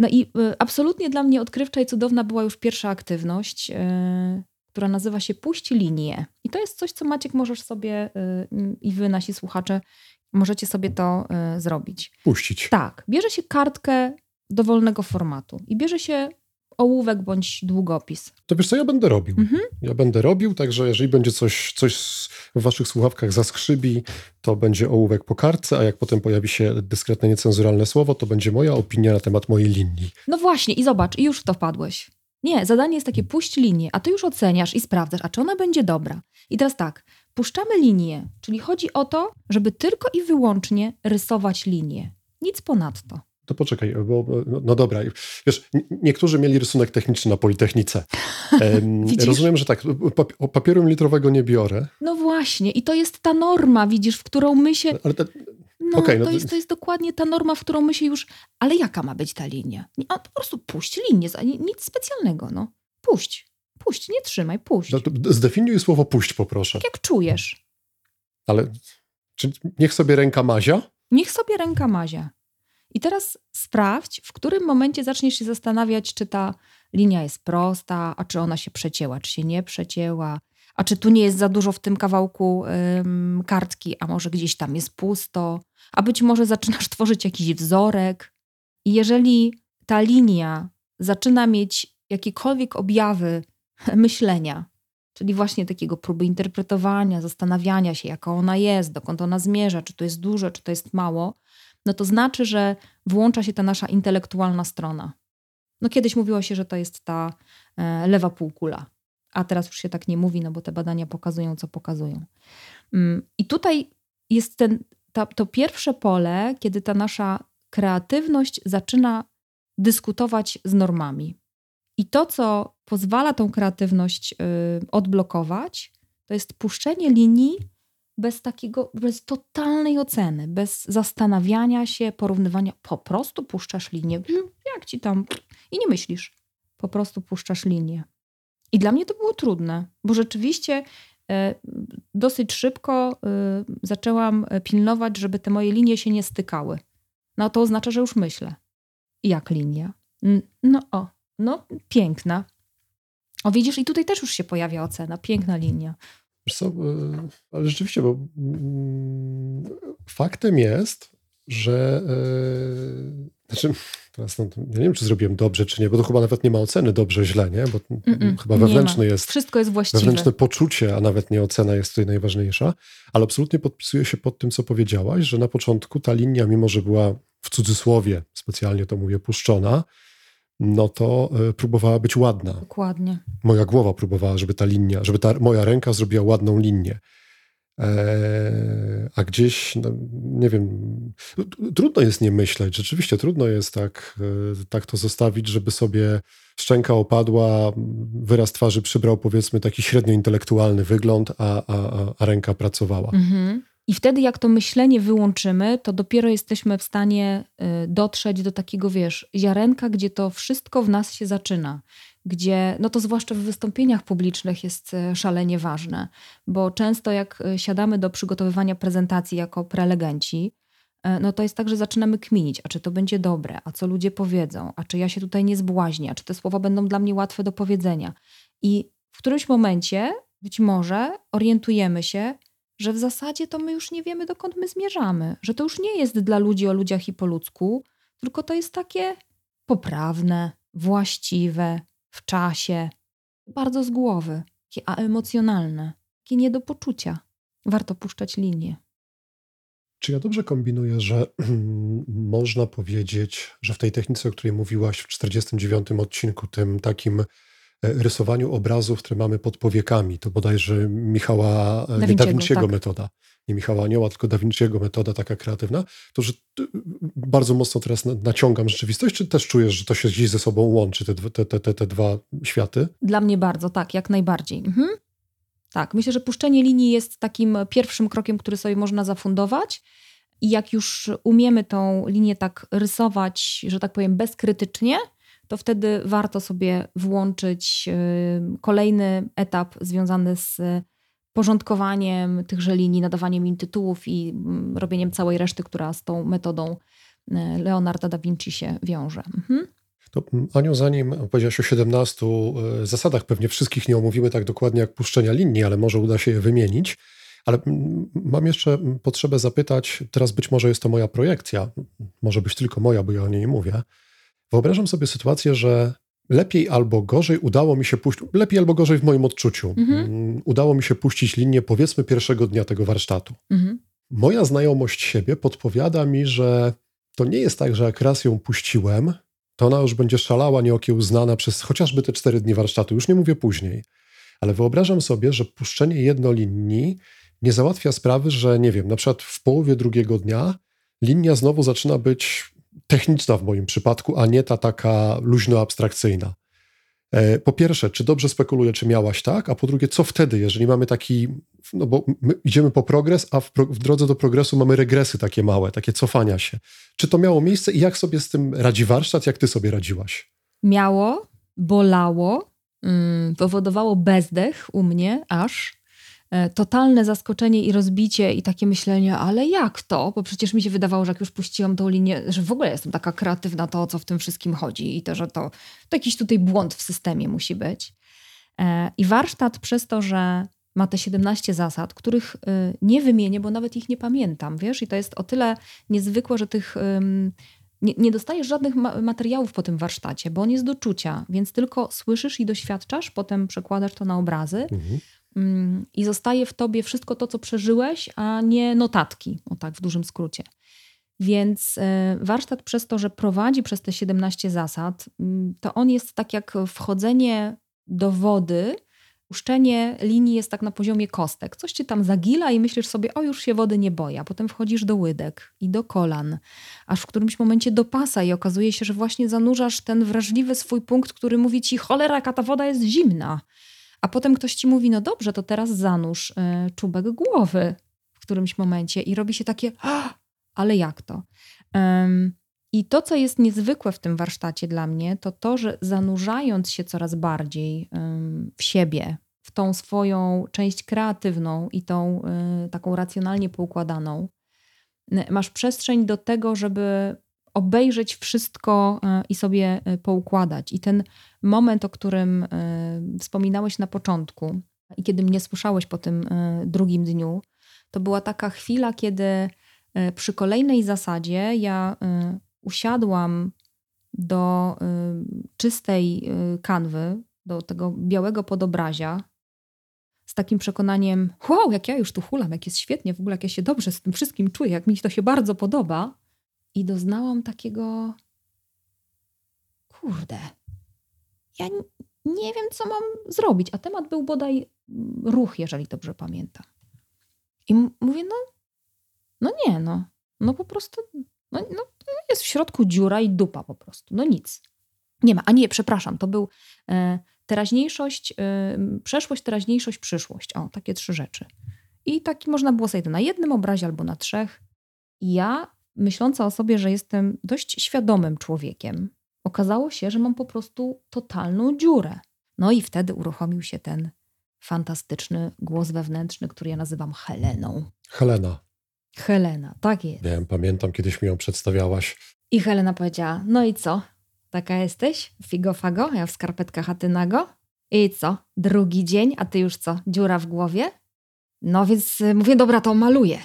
No i absolutnie dla mnie odkrywcza i cudowna była już pierwsza aktywność, która nazywa się Puść linię. I to jest coś, co Maciek możesz sobie i wy, nasi słuchacze, możecie sobie to y, zrobić. Puścić. Tak. Bierze się kartkę dowolnego formatu i bierze się ołówek bądź długopis. To wiesz co, ja będę robił. Mhm. Ja będę robił, także jeżeli będzie coś, coś w waszych słuchawkach zaskrzybi, to będzie ołówek po kartce, a jak potem pojawi się dyskretne, niecenzuralne słowo, to będzie moja opinia na temat mojej linii. No właśnie, i zobacz, i już w to wpadłeś. Nie, zadanie jest takie, puść linię, a ty już oceniasz i sprawdzasz, a czy ona będzie dobra. I teraz tak, puszczamy linię, czyli chodzi o to, żeby tylko i wyłącznie rysować linię. Nic ponadto. To poczekaj, bo no, no dobra, wiesz, niektórzy mieli rysunek techniczny na Politechnice. Rozumiem, że tak, papieru litrowego nie biorę, No właśnie, i to jest ta norma, widzisz, w którą my się. ale te, No, Okej, no to, jest, to jest dokładnie ta norma, w którą my się już. Ale jaka ma być ta linia? A po prostu puść linię, nic specjalnego, no. Puść. Puść, nie trzymaj, puść. no, zdefiniuj słowo puść poproszę. Tak jak czujesz. Ale czy niech sobie ręka mazia? Niech sobie ręka mazia. I teraz sprawdź, w którym momencie zaczniesz się zastanawiać, czy ta linia jest prosta, a czy ona się przecięła, czy się nie przecięła, a czy tu nie jest za dużo w tym kawałku ym, kartki, a może gdzieś tam jest pusto, a być może zaczynasz tworzyć jakiś wzorek. I jeżeli ta linia zaczyna mieć jakiekolwiek objawy myślenia, czyli właśnie takiego próby interpretowania, zastanawiania się, jaka ona jest, dokąd ona zmierza, czy to jest dużo, czy to jest mało, no to znaczy, że włącza się ta nasza intelektualna strona. No kiedyś mówiło się, że to jest ta e, lewa półkula, a teraz już się tak nie mówi, no bo te badania pokazują, co pokazują. Mm, I tutaj jest ten, ta, to pierwsze pole, kiedy ta nasza kreatywność zaczyna dyskutować z normami. I to, co pozwala tą kreatywność y, odblokować, to jest puszczenie linii bez takiego, bez totalnej oceny, bez zastanawiania się, porównywania. Po prostu puszczasz linię. Jak ci tam? I nie myślisz. Po prostu puszczasz linię. I dla mnie to było trudne, bo rzeczywiście e, dosyć szybko e, zaczęłam pilnować, żeby te moje linie się nie stykały. No to oznacza, że już myślę. Jak linia? No o, no piękna. O widzisz, i tutaj też już się pojawia ocena. Piękna linia. Wiesz co, y, ale rzeczywiście, bo mm, faktem jest, że y, znaczy, teraz no, ja nie wiem, czy zrobiłem dobrze, czy nie, bo to chyba nawet nie ma oceny dobrze, źle, nie? Bo Mm-mm, chyba nie wewnętrzny ma. jest Wszystko jest właściwe. Wewnętrzne poczucie, a nawet nie ocena jest tutaj najważniejsza, ale absolutnie podpisuję się pod tym, co powiedziałaś, że na początku ta linia, mimo że była w cudzysłowie, specjalnie to mówię, puszczona, no to y, próbowała być ładna. Dokładnie. Moja głowa próbowała, żeby ta linia, żeby ta moja ręka zrobiła ładną linię. Eee, a gdzieś, no, nie wiem, t- trudno jest nie myśleć. Rzeczywiście trudno jest tak, e, tak to zostawić, żeby sobie szczęka opadła, wyraz twarzy przybrał powiedzmy taki średnio intelektualny wygląd, a, a, a- a ręka pracowała. Mhm. I wtedy, jak to myślenie wyłączymy, to dopiero jesteśmy w stanie y, dotrzeć do takiego, wiesz, ziarenka, gdzie to wszystko w nas się zaczyna. Gdzie, no to zwłaszcza w wystąpieniach publicznych jest y, szalenie ważne, bo często jak y, siadamy do przygotowywania prezentacji jako prelegenci, no to jest tak, że zaczynamy kminić, a czy to będzie dobre, a co ludzie powiedzą, a czy ja się tutaj nie zbłaźnię, a czy te słowa będą dla mnie łatwe do powiedzenia. I w którymś momencie, być może, orientujemy się, że w zasadzie to my już nie wiemy, dokąd my zmierzamy. Że to już nie jest dla ludzi o ludziach i po ludzku, tylko to jest takie poprawne, właściwe, w czasie, bardzo z głowy, takie aemocjonalne, takie nie do poczucia. Warto puszczać linię. Czy ja dobrze kombinuję, że można powiedzieć, że w tej technice, o której mówiłaś w 49 odcinku, tym takim rysowaniu obrazów, które mamy pod powiekami, to bodajże Michała e, Da Vinci'ego, tak. metoda, nie Michała Anioła, tylko Da Vinci'ego metoda taka kreatywna, to że ty- bardzo mocno teraz na- naciągam rzeczywistość, czy też czujesz, że to się gdzieś ze sobą łączy, te, dwa- te, te, te, te dwa światy? Dla mnie bardzo, tak, jak najbardziej. Mhm. Tak, myślę, że puszczenie linii jest takim pierwszym krokiem, który sobie można zafundować. I jak już umiemy tą linię tak rysować, że tak powiem, bezkrytycznie, to wtedy warto sobie włączyć y, kolejny etap związany z porządkowaniem tychże linii, nadawaniem im tytułów i mm, robieniem całej reszty, która z tą metodą y, Leonarda da Vinci się wiąże. Mhm. To mm, Aniu, zanim powiedziałaś o 17 e, zasadach, pewnie wszystkich nie omówimy tak dokładnie jak puszczenia linii, ale może uda się je wymienić. Ale mm, mam jeszcze potrzebę zapytać, teraz być może jest to moja projekcja, może być tylko moja, bo ja o niej nie mówię. Wyobrażam sobie sytuację, że lepiej albo gorzej udało mi się puścić, lepiej albo gorzej w moim odczuciu, Mhm. mm, udało mi się puścić linię powiedzmy pierwszego dnia tego warsztatu. Mhm. Moja znajomość siebie podpowiada mi, że to nie jest tak, że jak raz ją puściłem, to ona już będzie szalała, nieokiełznana przez chociażby te cztery dni warsztatu. Już nie mówię później. Ale wyobrażam sobie, że puszczenie jednolinii nie załatwia sprawy, że nie wiem, na przykład w połowie drugiego dnia linia znowu zaczyna być techniczna w moim przypadku, a nie ta taka luźno-abstrakcyjna. E, Po pierwsze, czy dobrze spekuluję, czy miałaś tak, a po drugie, co wtedy, jeżeli mamy taki, no bo my idziemy po progres, a w, pro, w drodze do progresu mamy regresy takie małe, takie cofania się. Czy to miało miejsce i jak sobie z tym radzi warsztat, jak ty sobie radziłaś? Miało, bolało, mm, powodowało bezdech u mnie aż. E, Totalne zaskoczenie i rozbicie i takie myślenie, ale jak to? Bo przecież mi się wydawało, że jak już puściłam tą linię, że w ogóle jestem taka kreatywna, to o co w tym wszystkim chodzi i to, że to, to jakiś tutaj błąd w systemie musi być. E, I warsztat przez to, że ma te 17 zasad, których y, nie wymienię, bo nawet ich nie pamiętam, wiesz? I to jest o tyle niezwykłe, że tych nie, nie dostajesz żadnych ma- materiałów po tym warsztacie, bo on jest do czucia, więc tylko słyszysz i doświadczasz, potem przekładasz to na obrazy Mhm. Ym, i zostaje w tobie wszystko to, co przeżyłeś, a nie notatki, o tak w dużym skrócie. Więc y, warsztat przez to, że prowadzi przez te 17 zasad, ym, to on jest tak jak wchodzenie do wody, Puszczenie linii jest tak na poziomie kostek. Coś ci tam zagila i myślisz sobie, o już się wody nie boję. A potem wchodzisz do łydek i do kolan, aż w którymś momencie do pasa i okazuje się, że właśnie zanurzasz ten wrażliwy swój punkt, który mówi ci, cholera, jaka ta woda jest zimna. A potem ktoś ci mówi, no dobrze, to teraz zanurz y, czubek głowy w którymś momencie i robi się takie, "Ah, ale jak to? I to, co jest niezwykłe w tym warsztacie dla mnie, to to, że zanurzając się coraz bardziej w siebie, w tą swoją część kreatywną i tą y, taką racjonalnie poukładaną, masz przestrzeń do tego, żeby obejrzeć wszystko y, i sobie poukładać. I ten moment, o którym y, wspominałeś na początku, i kiedy mnie słyszałeś po tym y, drugim dniu, to była taka chwila, kiedy y, przy kolejnej zasadzie ja usiadłam do czystej kanwy, do tego białego podobrazia, z takim przekonaniem, wow, jak ja już tu hulam, jak jest świetnie, w ogóle jak ja się dobrze z tym wszystkim czuję, jak mi to się bardzo podoba. I doznałam takiego, kurde, ja nie wiem, co mam zrobić. A temat był bodaj mm, ruch, jeżeli dobrze pamiętam. I mówię, no, no nie, no, no po prostu, no, no jest w środku dziura i dupa po prostu, no nic. Nie ma, a nie, przepraszam, to był e, teraźniejszość, e, przeszłość, teraźniejszość, przyszłość. O, takie trzy rzeczy. I taki można było sobie to na jednym obrazie albo na trzech. I ja, myśląca o sobie, że jestem dość świadomym człowiekiem, okazało się, że mam po prostu totalną dziurę. No i wtedy uruchomił się ten fantastyczny głos wewnętrzny, który ja nazywam Heleną. Helena, Helena, tak jest. wiem, pamiętam, kiedyś mi ją przedstawiałaś. I Helena powiedziała, no i co? Taka jesteś? Figo fago, ja w skarpetkach, a ty nago? I co? Drugi dzień, a ty już co? Dziura w głowie? No więc y, mówię, dobra, to maluję.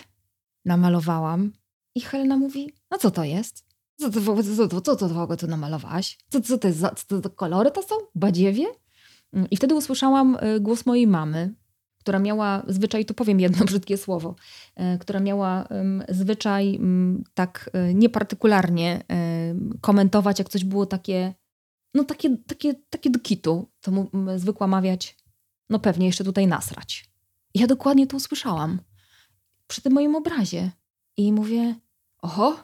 Namalowałam. I Helena mówi, no co to jest? Co to, co, to, co to ogóle tu namalowałaś? Co, co to jest za co to kolory to są? Badziewie? Mm, I wtedy usłyszałam y, głos mojej mamy, która miała zwyczaj, tu powiem jedno brzydkie słowo, e, która miała zwyczaj tak e, niepartykularnie komentować, jak coś było takie, no takie, takie, takie do kitu, to mu zwykła mawiać, no pewnie jeszcze tutaj nasrać. I ja dokładnie to usłyszałam przy tym moim obrazie. I mówię, oho,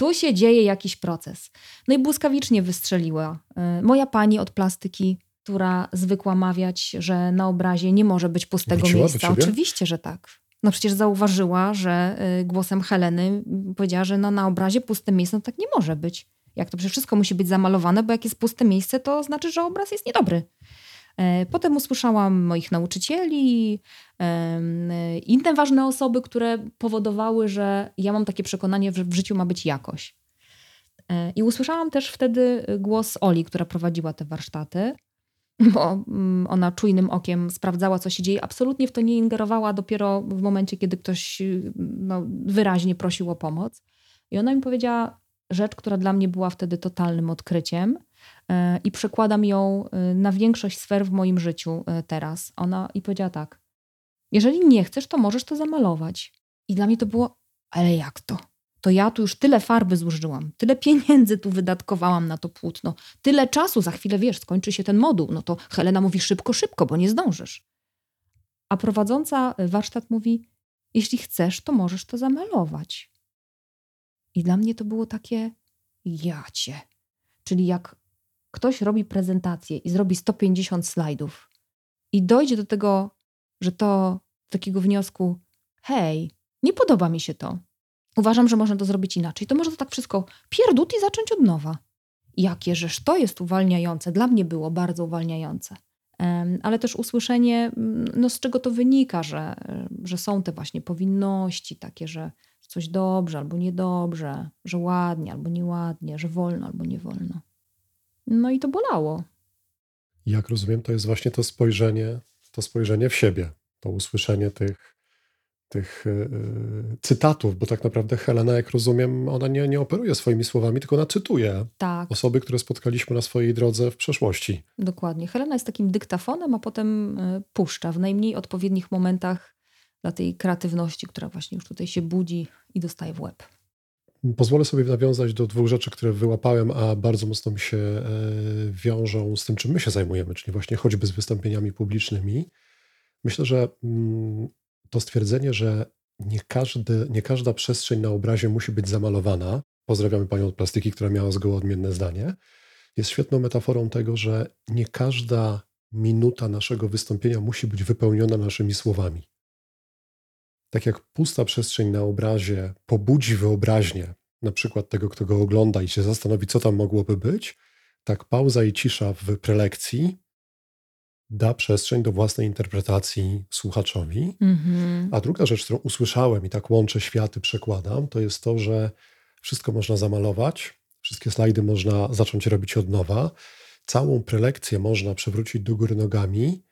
tu się dzieje jakiś proces. No i błyskawicznie wystrzeliła e, moja pani od plastyki, która zwykła mawiać, że na obrazie nie może być pustego Wróciła miejsca. Oczywiście, że tak. No przecież zauważyła, że y, głosem Heleny powiedziała, że no na obrazie puste miejsce, no tak nie może być. Jak to przecież wszystko musi być zamalowane, bo jak jest puste miejsce, to znaczy, że obraz jest niedobry. E, Potem usłyszałam moich nauczycieli, em, e, inne ważne osoby, które powodowały, że ja mam takie przekonanie, że w życiu ma być jakość. E, I usłyszałam też wtedy głos Oli, która prowadziła te warsztaty, bo mm, ona czujnym okiem sprawdzała, co się dzieje. Absolutnie w to nie ingerowała dopiero w momencie, kiedy ktoś no, wyraźnie prosił o pomoc. I ona mi powiedziała rzecz, która dla mnie była wtedy totalnym odkryciem. E, i przekładam ją e, na większość sfer w moim życiu e, teraz. Ona i powiedziała tak: Jeżeli nie chcesz, to możesz to zamalować. I dla mnie to było, ale jak to? To ja tu już tyle farby zużyłam, tyle pieniędzy tu wydatkowałam na to płótno, tyle czasu, za chwilę wiesz, skończy się ten moduł. No to Helena mówi szybko, szybko, bo nie zdążysz. A prowadząca warsztat mówi: Jeśli chcesz, to możesz to zamalować. I dla mnie to było takie jacie. Czyli jak ktoś robi prezentację i zrobi 150 slajdów i dojdzie do tego, że to takiego wniosku, hej, nie podoba mi się to. Uważam, że można to zrobić inaczej. To może to tak wszystko pierdut i zacząć od nowa. Jakieżeż to jest uwalniające. Dla mnie było bardzo uwalniające. Ale też usłyszenie, no z czego to wynika, że, że są te właśnie powinności takie, że coś dobrze albo niedobrze, że ładnie albo nieładnie, że wolno albo nie wolno. No i to bolało. Jak rozumiem, to jest właśnie to spojrzenie, to spojrzenie w siebie, to usłyszenie tych, tych yy, cytatów, bo tak naprawdę Helena, jak rozumiem, ona nie, nie operuje swoimi słowami, tylko ona cytuje tak. osoby, które spotkaliśmy na swojej drodze w przeszłości. Dokładnie. Helena jest takim dyktafonem, a potem y, puszcza w najmniej odpowiednich momentach dla tej kreatywności, która właśnie już tutaj się budzi i dostaje w łeb. Pozwolę sobie nawiązać do dwóch rzeczy, które wyłapałem, a bardzo mocno mi się e, wiążą z tym, czym my się zajmujemy, czyli właśnie choćby z wystąpieniami publicznymi. Myślę, że mm, to stwierdzenie, że nie, każdy, nie każda przestrzeń na obrazie musi być zamalowana. Pozdrawiamy panią od plastyki, która miała zgoła odmienne zdanie. Jest świetną metaforą tego, że nie każda minuta naszego wystąpienia musi być wypełniona naszymi słowami. Tak jak pusta przestrzeń na obrazie pobudzi wyobraźnię, na przykład tego, kto go ogląda i się zastanowi, co tam mogłoby być, tak pauza i cisza w prelekcji da przestrzeń do własnej interpretacji słuchaczowi. Mm-hmm. A druga rzecz, którą usłyszałem i tak łączę światy, przekładam, to jest to, że wszystko można zamalować, wszystkie slajdy można zacząć robić od nowa, całą prelekcję można przewrócić do góry nogami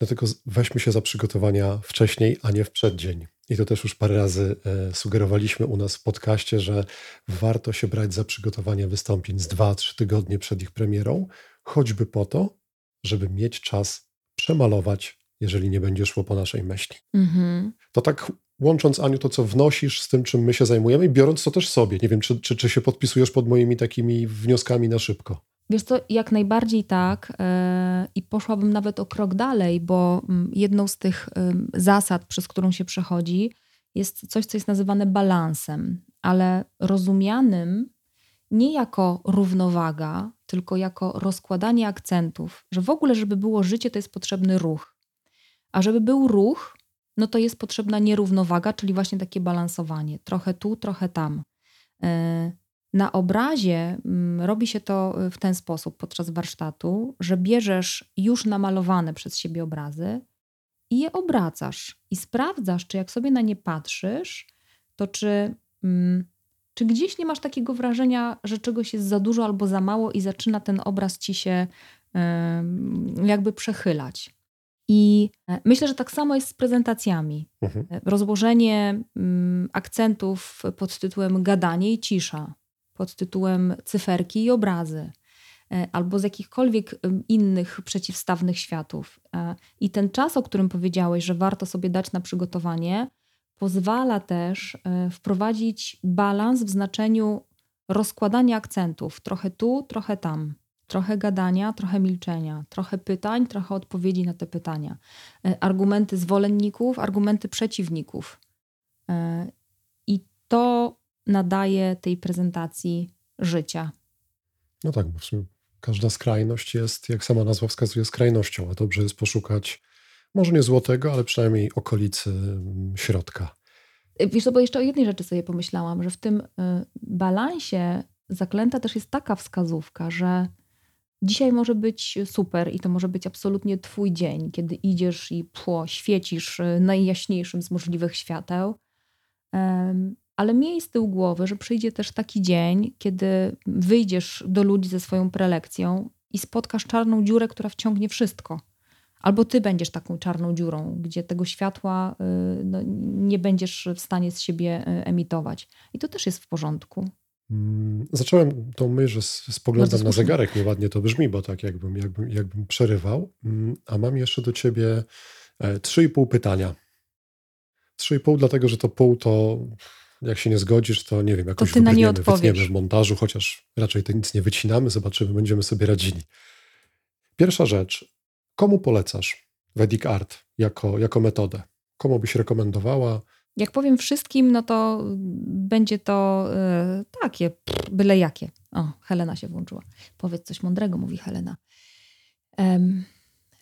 Dlatego weźmy się za przygotowania wcześniej, a nie w przeddzień. I to też już parę razy e, sugerowaliśmy u nas w podcaście, że warto się brać za przygotowanie wystąpień z 2-3 tygodnie przed ich premierą, choćby po to, żeby mieć czas przemalować, jeżeli nie będzie szło po naszej myśli. Mhm. To tak łącząc, Aniu, to co wnosisz z tym, czym my się zajmujemy, i biorąc to też sobie. Nie wiem, czy, czy, czy się podpisujesz pod moimi takimi wnioskami na szybko. Wiesz to jak najbardziej tak yy, i poszłabym nawet o krok dalej, bo mm, jedną z tych zasad, przez którą się przechodzi, jest coś, co jest nazywane balansem, ale rozumianym nie jako równowaga, tylko jako rozkładanie akcentów, że w ogóle, żeby było życie, to jest potrzebny ruch. A żeby był ruch, no to jest potrzebna nierównowaga, czyli właśnie takie balansowanie. Trochę tu, trochę tam. Na obrazie mm, robi się to y, w ten sposób podczas warsztatu, że bierzesz już namalowane przez siebie obrazy i je obracasz i sprawdzasz, czy jak sobie na nie patrzysz, to czy, mm, czy gdzieś nie masz takiego wrażenia, że czegoś jest za dużo albo za mało i zaczyna ten obraz ci się jakby przechylać. I e, myślę, że tak samo jest z prezentacjami. Mhm. E, rozłożenie mm, akcentów pod tytułem gadanie i cisza pod tytułem cyferki i obrazy, e, albo z jakichkolwiek innych przeciwstawnych światów. E, I ten czas, o którym powiedziałeś, że warto sobie dać na przygotowanie, pozwala też e, wprowadzić balans w znaczeniu rozkładania akcentów. Trochę tu, trochę tam. Trochę gadania, trochę milczenia, trochę pytań, trochę odpowiedzi na te pytania. Argumenty zwolenników, argumenty przeciwników. I to nadaje tej prezentacji życia. No tak, bo w sumie każda skrajność jest, jak sama nazwa wskazuje, skrajnością, a dobrze jest poszukać może nie złotego, ale przynajmniej okolicy mm, środka. Wiesz co, bo jeszcze o jednej rzeczy sobie pomyślałam, że w tym y, balansie zaklęta też jest taka wskazówka, że dzisiaj może być super i to może być absolutnie twój dzień, kiedy idziesz i pło, świecisz y, najjaśniejszym z możliwych świateł ale miej z tyłu głowy, że przyjdzie też taki dzień, kiedy wyjdziesz do ludzi ze swoją prelekcją i spotkasz czarną dziurę, która wciągnie wszystko. Albo ty będziesz taką czarną dziurą, gdzie tego światła y, no, nie będziesz w stanie z siebie y, emitować. I to też jest w porządku. Mm, zacząłem tą myśl, że spoglądam na zegarek, nieładnie to brzmi, bo tak jakbym, jakbym, jakbym przerywał. Mm, a mam jeszcze do ciebie e, trzy i pół pytania. Trzy i pół, dlatego że to pół to jak się nie zgodzisz, to nie wiem, jakoś to ty na nie odpowiesz. w montażu, chociaż raczej to nic nie wycinamy, zobaczymy, będziemy sobie radzili. Pierwsza rzecz. Komu polecasz Vedic Art jako, jako metodę? Komu byś rekomendowała? Jak powiem wszystkim, no to będzie to yy, takie, byle jakie. O, Helena się włączyła. Powiedz coś mądrego, mówi Helena. Um,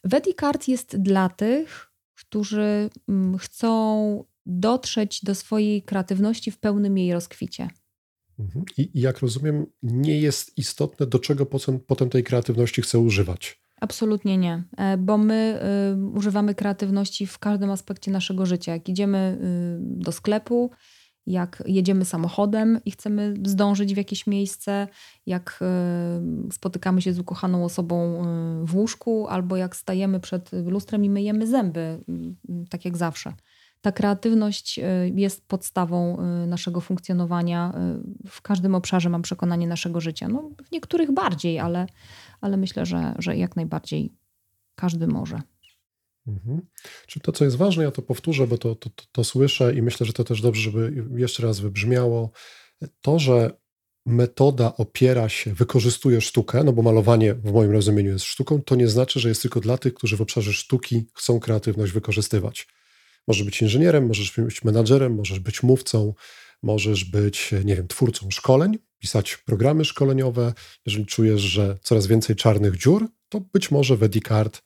Vedic Art jest dla tych, którzy um, chcą dotrzeć do swojej kreatywności w pełnym jej rozkwicie. Mhm. I, jak rozumiem, nie jest istotne, do czego potem, potem tej kreatywności chcę używać. Absolutnie nie, e, bo my y, używamy kreatywności w każdym aspekcie naszego życia. Jak idziemy y, do sklepu, jak jedziemy samochodem i chcemy zdążyć w jakieś miejsce, jak y, spotykamy się z ukochaną osobą w łóżku, albo jak stajemy przed lustrem i myjemy zęby, tak jak zawsze ta kreatywność y, jest podstawą y, naszego funkcjonowania y, w każdym obszarze, mam przekonanie, naszego życia. No, w niektórych bardziej, ale, ale myślę, że, że jak najbardziej każdy może. Mhm. Czyli to, co jest ważne, ja to powtórzę, bo to, to, to, to słyszę i myślę, że to też dobrze, żeby jeszcze raz wybrzmiało. To, że metoda opiera się, wykorzystuje sztukę, no bo malowanie w moim rozumieniu jest sztuką, to nie znaczy, że jest tylko dla tych, którzy w obszarze sztuki chcą kreatywność wykorzystywać. Możesz być inżynierem, możesz być menadżerem, możesz być mówcą, możesz być, nie wiem, twórcą szkoleń, pisać programy szkoleniowe. Jeżeli czujesz, że coraz więcej czarnych dziur, to być może Vedicard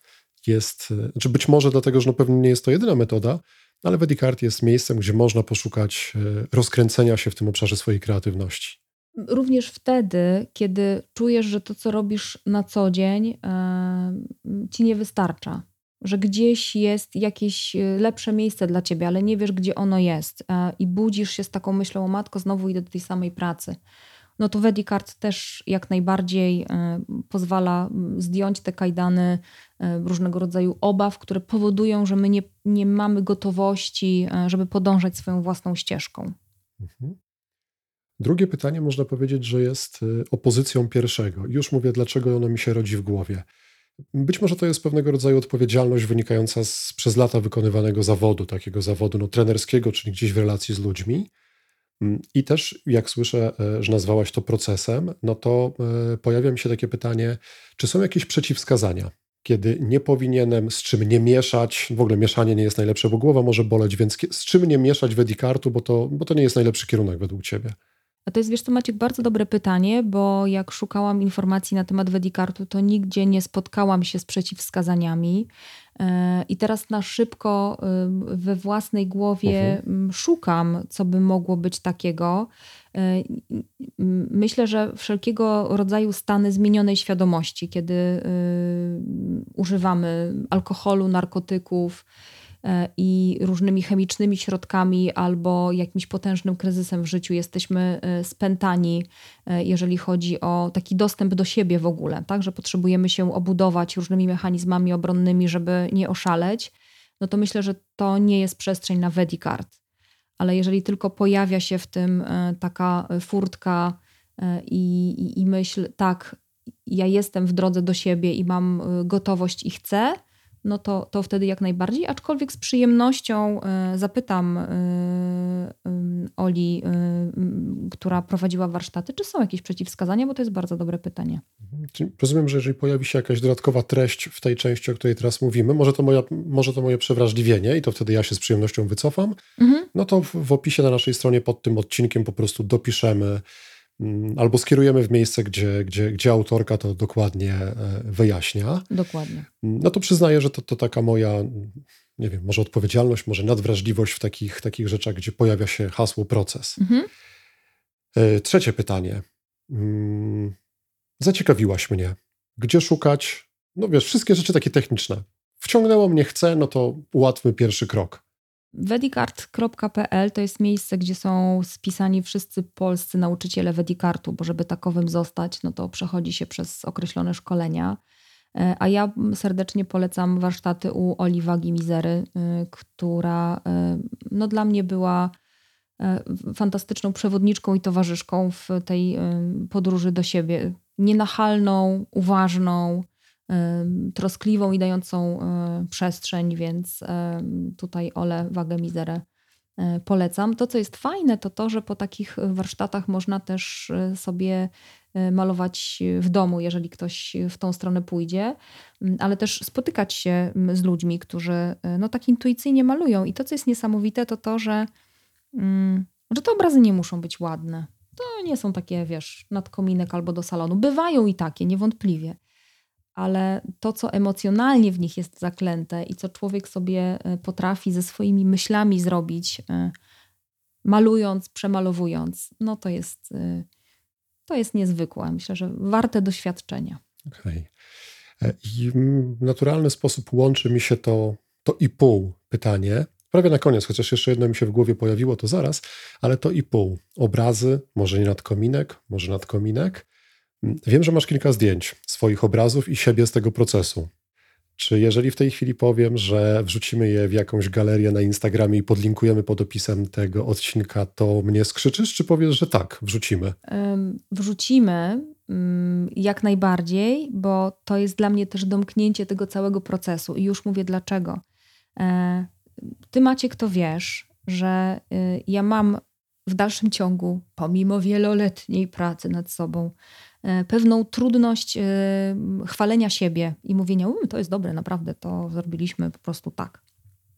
jest, czy znaczy być może dlatego, że no pewnie nie jest to jedyna metoda, ale Vedicard jest miejscem, gdzie można poszukać e, rozkręcenia się w tym obszarze swojej kreatywności. Również wtedy, kiedy czujesz, że to, co robisz na co dzień, yy, ci nie wystarcza że gdzieś jest jakieś y, lepsze miejsce dla ciebie, ale nie wiesz, gdzie ono jest e, i budzisz się z taką myślą, o matko, znowu idę do tej samej pracy. No to Vedicard też jak najbardziej e, pozwala zdjąć te kajdany e, różnego rodzaju obaw, które powodują, że my nie, nie mamy gotowości, żeby podążać swoją własną ścieżką. Mhm. Drugie pytanie można powiedzieć, że jest opozycją pierwszego. Już mówię, dlaczego ono mi się rodzi w głowie. Być może to jest pewnego rodzaju odpowiedzialność wynikająca z przez lata wykonywanego zawodu, takiego zawodu no, trenerskiego, czyli gdzieś w relacji z ludźmi. Mm, I też, jak słyszę, e, że nazwałaś to procesem, no to e, pojawia mi się takie pytanie, czy są jakieś przeciwwskazania, kiedy nie powinienem, z czym nie mieszać, w ogóle mieszanie nie jest najlepsze, bo głowa może boleć, więc z czym nie mieszać Wedikartu, bo to, bo to nie jest najlepszy kierunek według Ciebie. A to jest, wiesz co, Maciek, bardzo dobre pytanie, bo jak szukałam informacji na temat Wedikartu, to nigdzie nie spotkałam się z przeciwwskazaniami. E, I teraz na szybko y, we własnej głowie mhm. szukam, co by mogło być takiego. E, myślę, że wszelkiego rodzaju stany zmienionej świadomości, kiedy używamy alkoholu, narkotyków, E, i różnymi chemicznymi środkami albo jakimś potężnym kryzysem w życiu jesteśmy e, spętani, e, jeżeli chodzi o taki dostęp do siebie w ogóle, tak, że potrzebujemy się obudować różnymi mechanizmami obronnymi, żeby nie oszaleć, no to myślę, że to nie jest przestrzeń na Vedicard. Ale jeżeli tylko pojawia się w tym taka furtka i, i, i myśl, tak, ja jestem w drodze do siebie i mam gotowość i chcę, no to, to wtedy jak najbardziej. Aczkolwiek z przyjemnością y, zapytam y, Oli, która prowadziła warsztaty, czy są jakieś przeciwwskazania, bo to jest bardzo dobre pytanie. Mhm. Rozumiem, że jeżeli pojawi się jakaś dodatkowa treść w tej części, o której teraz mówimy, może to, moja, może to moje przewrażliwienie i to wtedy ja się z przyjemnością wycofam, mhm. no to w, w opisie na naszej stronie pod tym odcinkiem po prostu dopiszemy albo skierujemy w miejsce, gdzie, gdzie, gdzie autorka to dokładnie e, wyjaśnia. Dokładnie. No to przyznaję, że to, to taka moja, nie wiem, może odpowiedzialność, może nadwrażliwość w takich, takich rzeczach, gdzie pojawia się hasło proces. Mhm. E, trzecie pytanie. Mm, zaciekawiłaś mnie. Gdzie szukać? No wiesz, wszystkie rzeczy takie techniczne. Wciągnęło mnie, chcę, no to ułatwmy pierwszy krok. Wedikart.pl to jest miejsce, gdzie są spisani wszyscy polscy nauczyciele Wedikartu, bo żeby takowym zostać, no to przechodzi się przez określone szkolenia. E, a ja serdecznie polecam warsztaty u Oliwa Gimizery, y, która y, no dla mnie była fantastyczną przewodniczką i towarzyszką w tej podróży do siebie. Nienachalną, uważną, troskliwą i dającą przestrzeń, więc tutaj Ole Wagę Mizerę polecam. To, co jest fajne, to to, że po takich warsztatach można też sobie malować w domu, jeżeli ktoś w tą stronę pójdzie, ale też spotykać się z ludźmi, którzy no, tak intuicyjnie malują. I to, co jest niesamowite, to to, że, że te obrazy nie muszą być ładne. To nie są takie, wiesz, nad kominek albo do salonu. Bywają i takie, niewątpliwie. Ale to, co emocjonalnie w nich jest zaklęte i co człowiek sobie e, potrafi ze swoimi myślami zrobić, e, malując, przemalowując, no to jest e, to jest niezwykłe. Myślę, że warte doświadczenia. Okej. Okay. I w naturalny sposób łączy mi się to, to i pół pytanie. Prawie na koniec, chociaż jeszcze jedno mi się w głowie pojawiło, to zaraz, ale to i pół. Obrazy, może nie nad kominek, może nad kominek. Wiem, że masz kilka zdjęć swoich obrazów i siebie z tego procesu. Czy jeżeli w tej chwili powiem, że wrzucimy je w jakąś galerię na Instagramie i podlinkujemy pod opisem tego odcinka, to mnie skrzyczysz, czy powiesz, że tak, wrzucimy? Wrzucimy mm, jak najbardziej, bo to jest dla mnie też domknięcie tego całego procesu. I już mówię dlaczego. E, ty macie, kto wiesz, że y, ja mam w dalszym ciągu, pomimo wieloletniej pracy nad sobą, pewną trudność e, chwalenia siebie i mówienia, um, to jest dobre, naprawdę, to zrobiliśmy po prostu tak.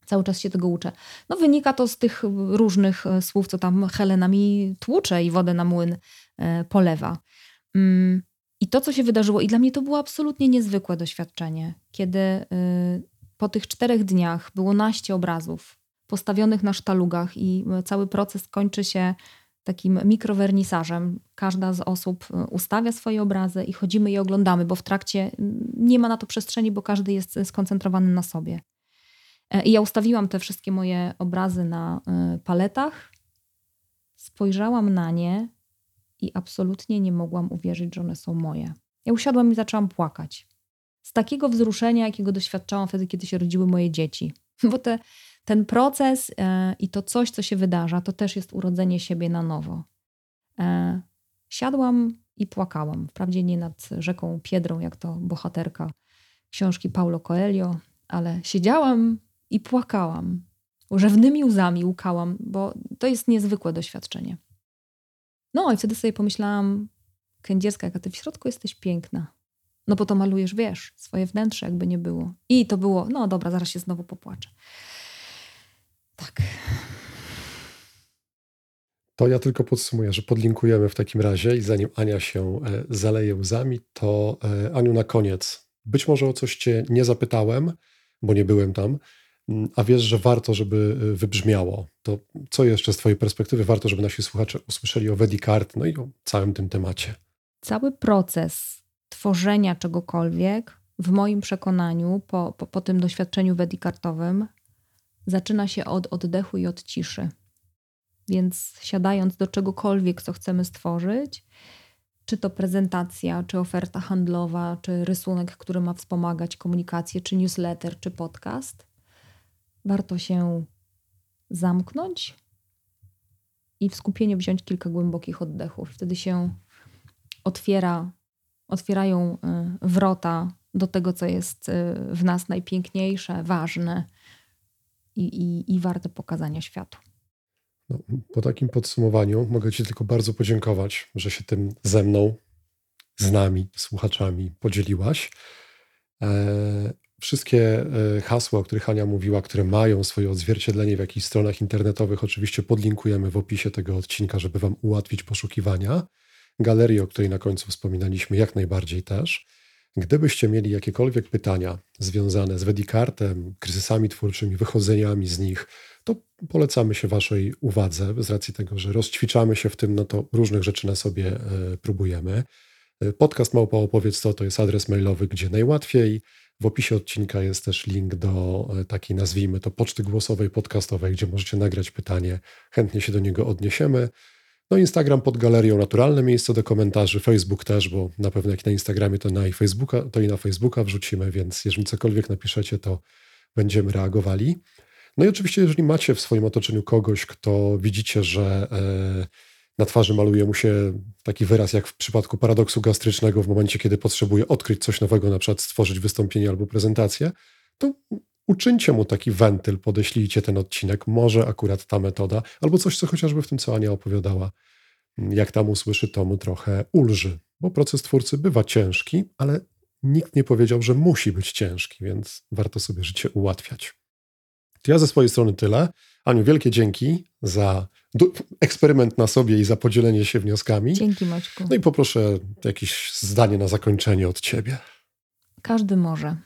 Cały czas się tego uczę. No wynika to z tych różnych e, słów, co tam Helena mi tłucze i wodę na młyn polewa. Mm, I to, co się wydarzyło, i dla mnie to było absolutnie niezwykłe doświadczenie, kiedy po tych czterech dniach było naście obrazów postawionych na sztalugach i cały proces kończy się takim mikrowernisażem. Każda z osób y, ustawia swoje obrazy i chodzimy i oglądamy, bo w trakcie mm, nie ma na to przestrzeni, bo każdy jest skoncentrowany na sobie. E, I ja ustawiłam te wszystkie moje obrazy na y, paletach, spojrzałam na nie i absolutnie nie mogłam uwierzyć, że one są moje. Ja usiadłam i zaczęłam płakać. Z takiego wzruszenia, jakiego doświadczałam wtedy, kiedy się rodziły moje dzieci. Bo te ten proces e, i to coś, co się wydarza, to też jest urodzenie siebie na nowo. E, siadłam i płakałam. Wprawdzie nie nad rzeką Piedrą, jak to bohaterka książki Paulo Coelho, ale siedziałam i płakałam. Rzewnymi łzami łkałam, bo to jest niezwykłe doświadczenie. No i wtedy sobie pomyślałam, Kędzierska, jaka ty w środku jesteś piękna. No bo to malujesz, wiesz, swoje wnętrze jakby nie było. I to było, no dobra, zaraz się znowu popłaczę. Tak. To ja tylko podsumuję, że podlinkujemy w takim razie i zanim Ania się e, zaleje łzami, to e, Aniu na koniec. Być może o coś cię nie zapytałem, bo nie byłem tam, mm, a wiesz, że warto, żeby e, wybrzmiało. To co jeszcze z twojej perspektywy warto, żeby nasi słuchacze usłyszeli o Vedicart, no i o całym tym temacie? Cały proces tworzenia czegokolwiek, w moim przekonaniu, po, po, po tym doświadczeniu Vedicartowym, zaczyna się od oddechu i od ciszy. Więc siadając do czegokolwiek, co chcemy stworzyć, czy to prezentacja, czy oferta handlowa, czy rysunek, który ma wspomagać komunikację, czy newsletter, czy podcast, warto się zamknąć i w skupieniu wziąć kilka głębokich oddechów. Wtedy się otwiera, otwierają y, wrota do tego, co jest y, w nas najpiękniejsze, ważne i, i, i warte pokazania światu. No, po takim podsumowaniu mogę Ci tylko bardzo podziękować, że się tym ze mną, z nami, słuchaczami podzieliłaś. E, wszystkie e, hasła, o których Hania mówiła, które mają swoje odzwierciedlenie w jakichś stronach internetowych, oczywiście podlinkujemy w opisie tego odcinka, żeby Wam ułatwić poszukiwania. Galerię, o której na końcu wspominaliśmy, jak najbardziej też. Gdybyście mieli jakiekolwiek pytania związane z Wedikartem, kryzysami twórczymi, wychodzeniami z nich, to polecamy się Waszej uwadze, z racji tego, że rozćwiczamy się w tym, no to różnych rzeczy na sobie e, próbujemy. E, podcast Małpa Opowiedz to, to jest adres mailowy, gdzie najłatwiej. W opisie odcinka jest też link do e, takiej, nazwijmy to, poczty głosowej, podcastowej, gdzie możecie nagrać pytanie. Chętnie się do niego odniesiemy. No Instagram pod galerią, naturalne miejsce do komentarzy, Facebook też, bo na pewno jak na Instagramie to, na i Facebooka, to i na Facebooka wrzucimy, więc jeżeli cokolwiek napiszecie, to będziemy reagowali. No i oczywiście, jeżeli macie w swoim otoczeniu kogoś, kto widzicie, że e, na twarzy maluje mu się taki wyraz, jak w przypadku paradoksu gastrycznego, w momencie, kiedy potrzebuje odkryć coś nowego, na przykład stworzyć wystąpienie albo prezentację, to uczyńcie mu taki wentyl, podeślijcie ten odcinek, może akurat ta metoda, albo coś, co chociażby w tym, co Ania opowiadała, jak tam usłyszy, to mu trochę ulży, bo proces twórcy bywa ciężki, ale nikt nie powiedział, że musi być ciężki, więc warto sobie życie ułatwiać. To ja ze swojej strony tyle. Aniu, wielkie dzięki za eksperyment na sobie i za podzielenie się wnioskami. Dzięki Maćku. No i poproszę jakieś zdanie na zakończenie od ciebie. Każdy może.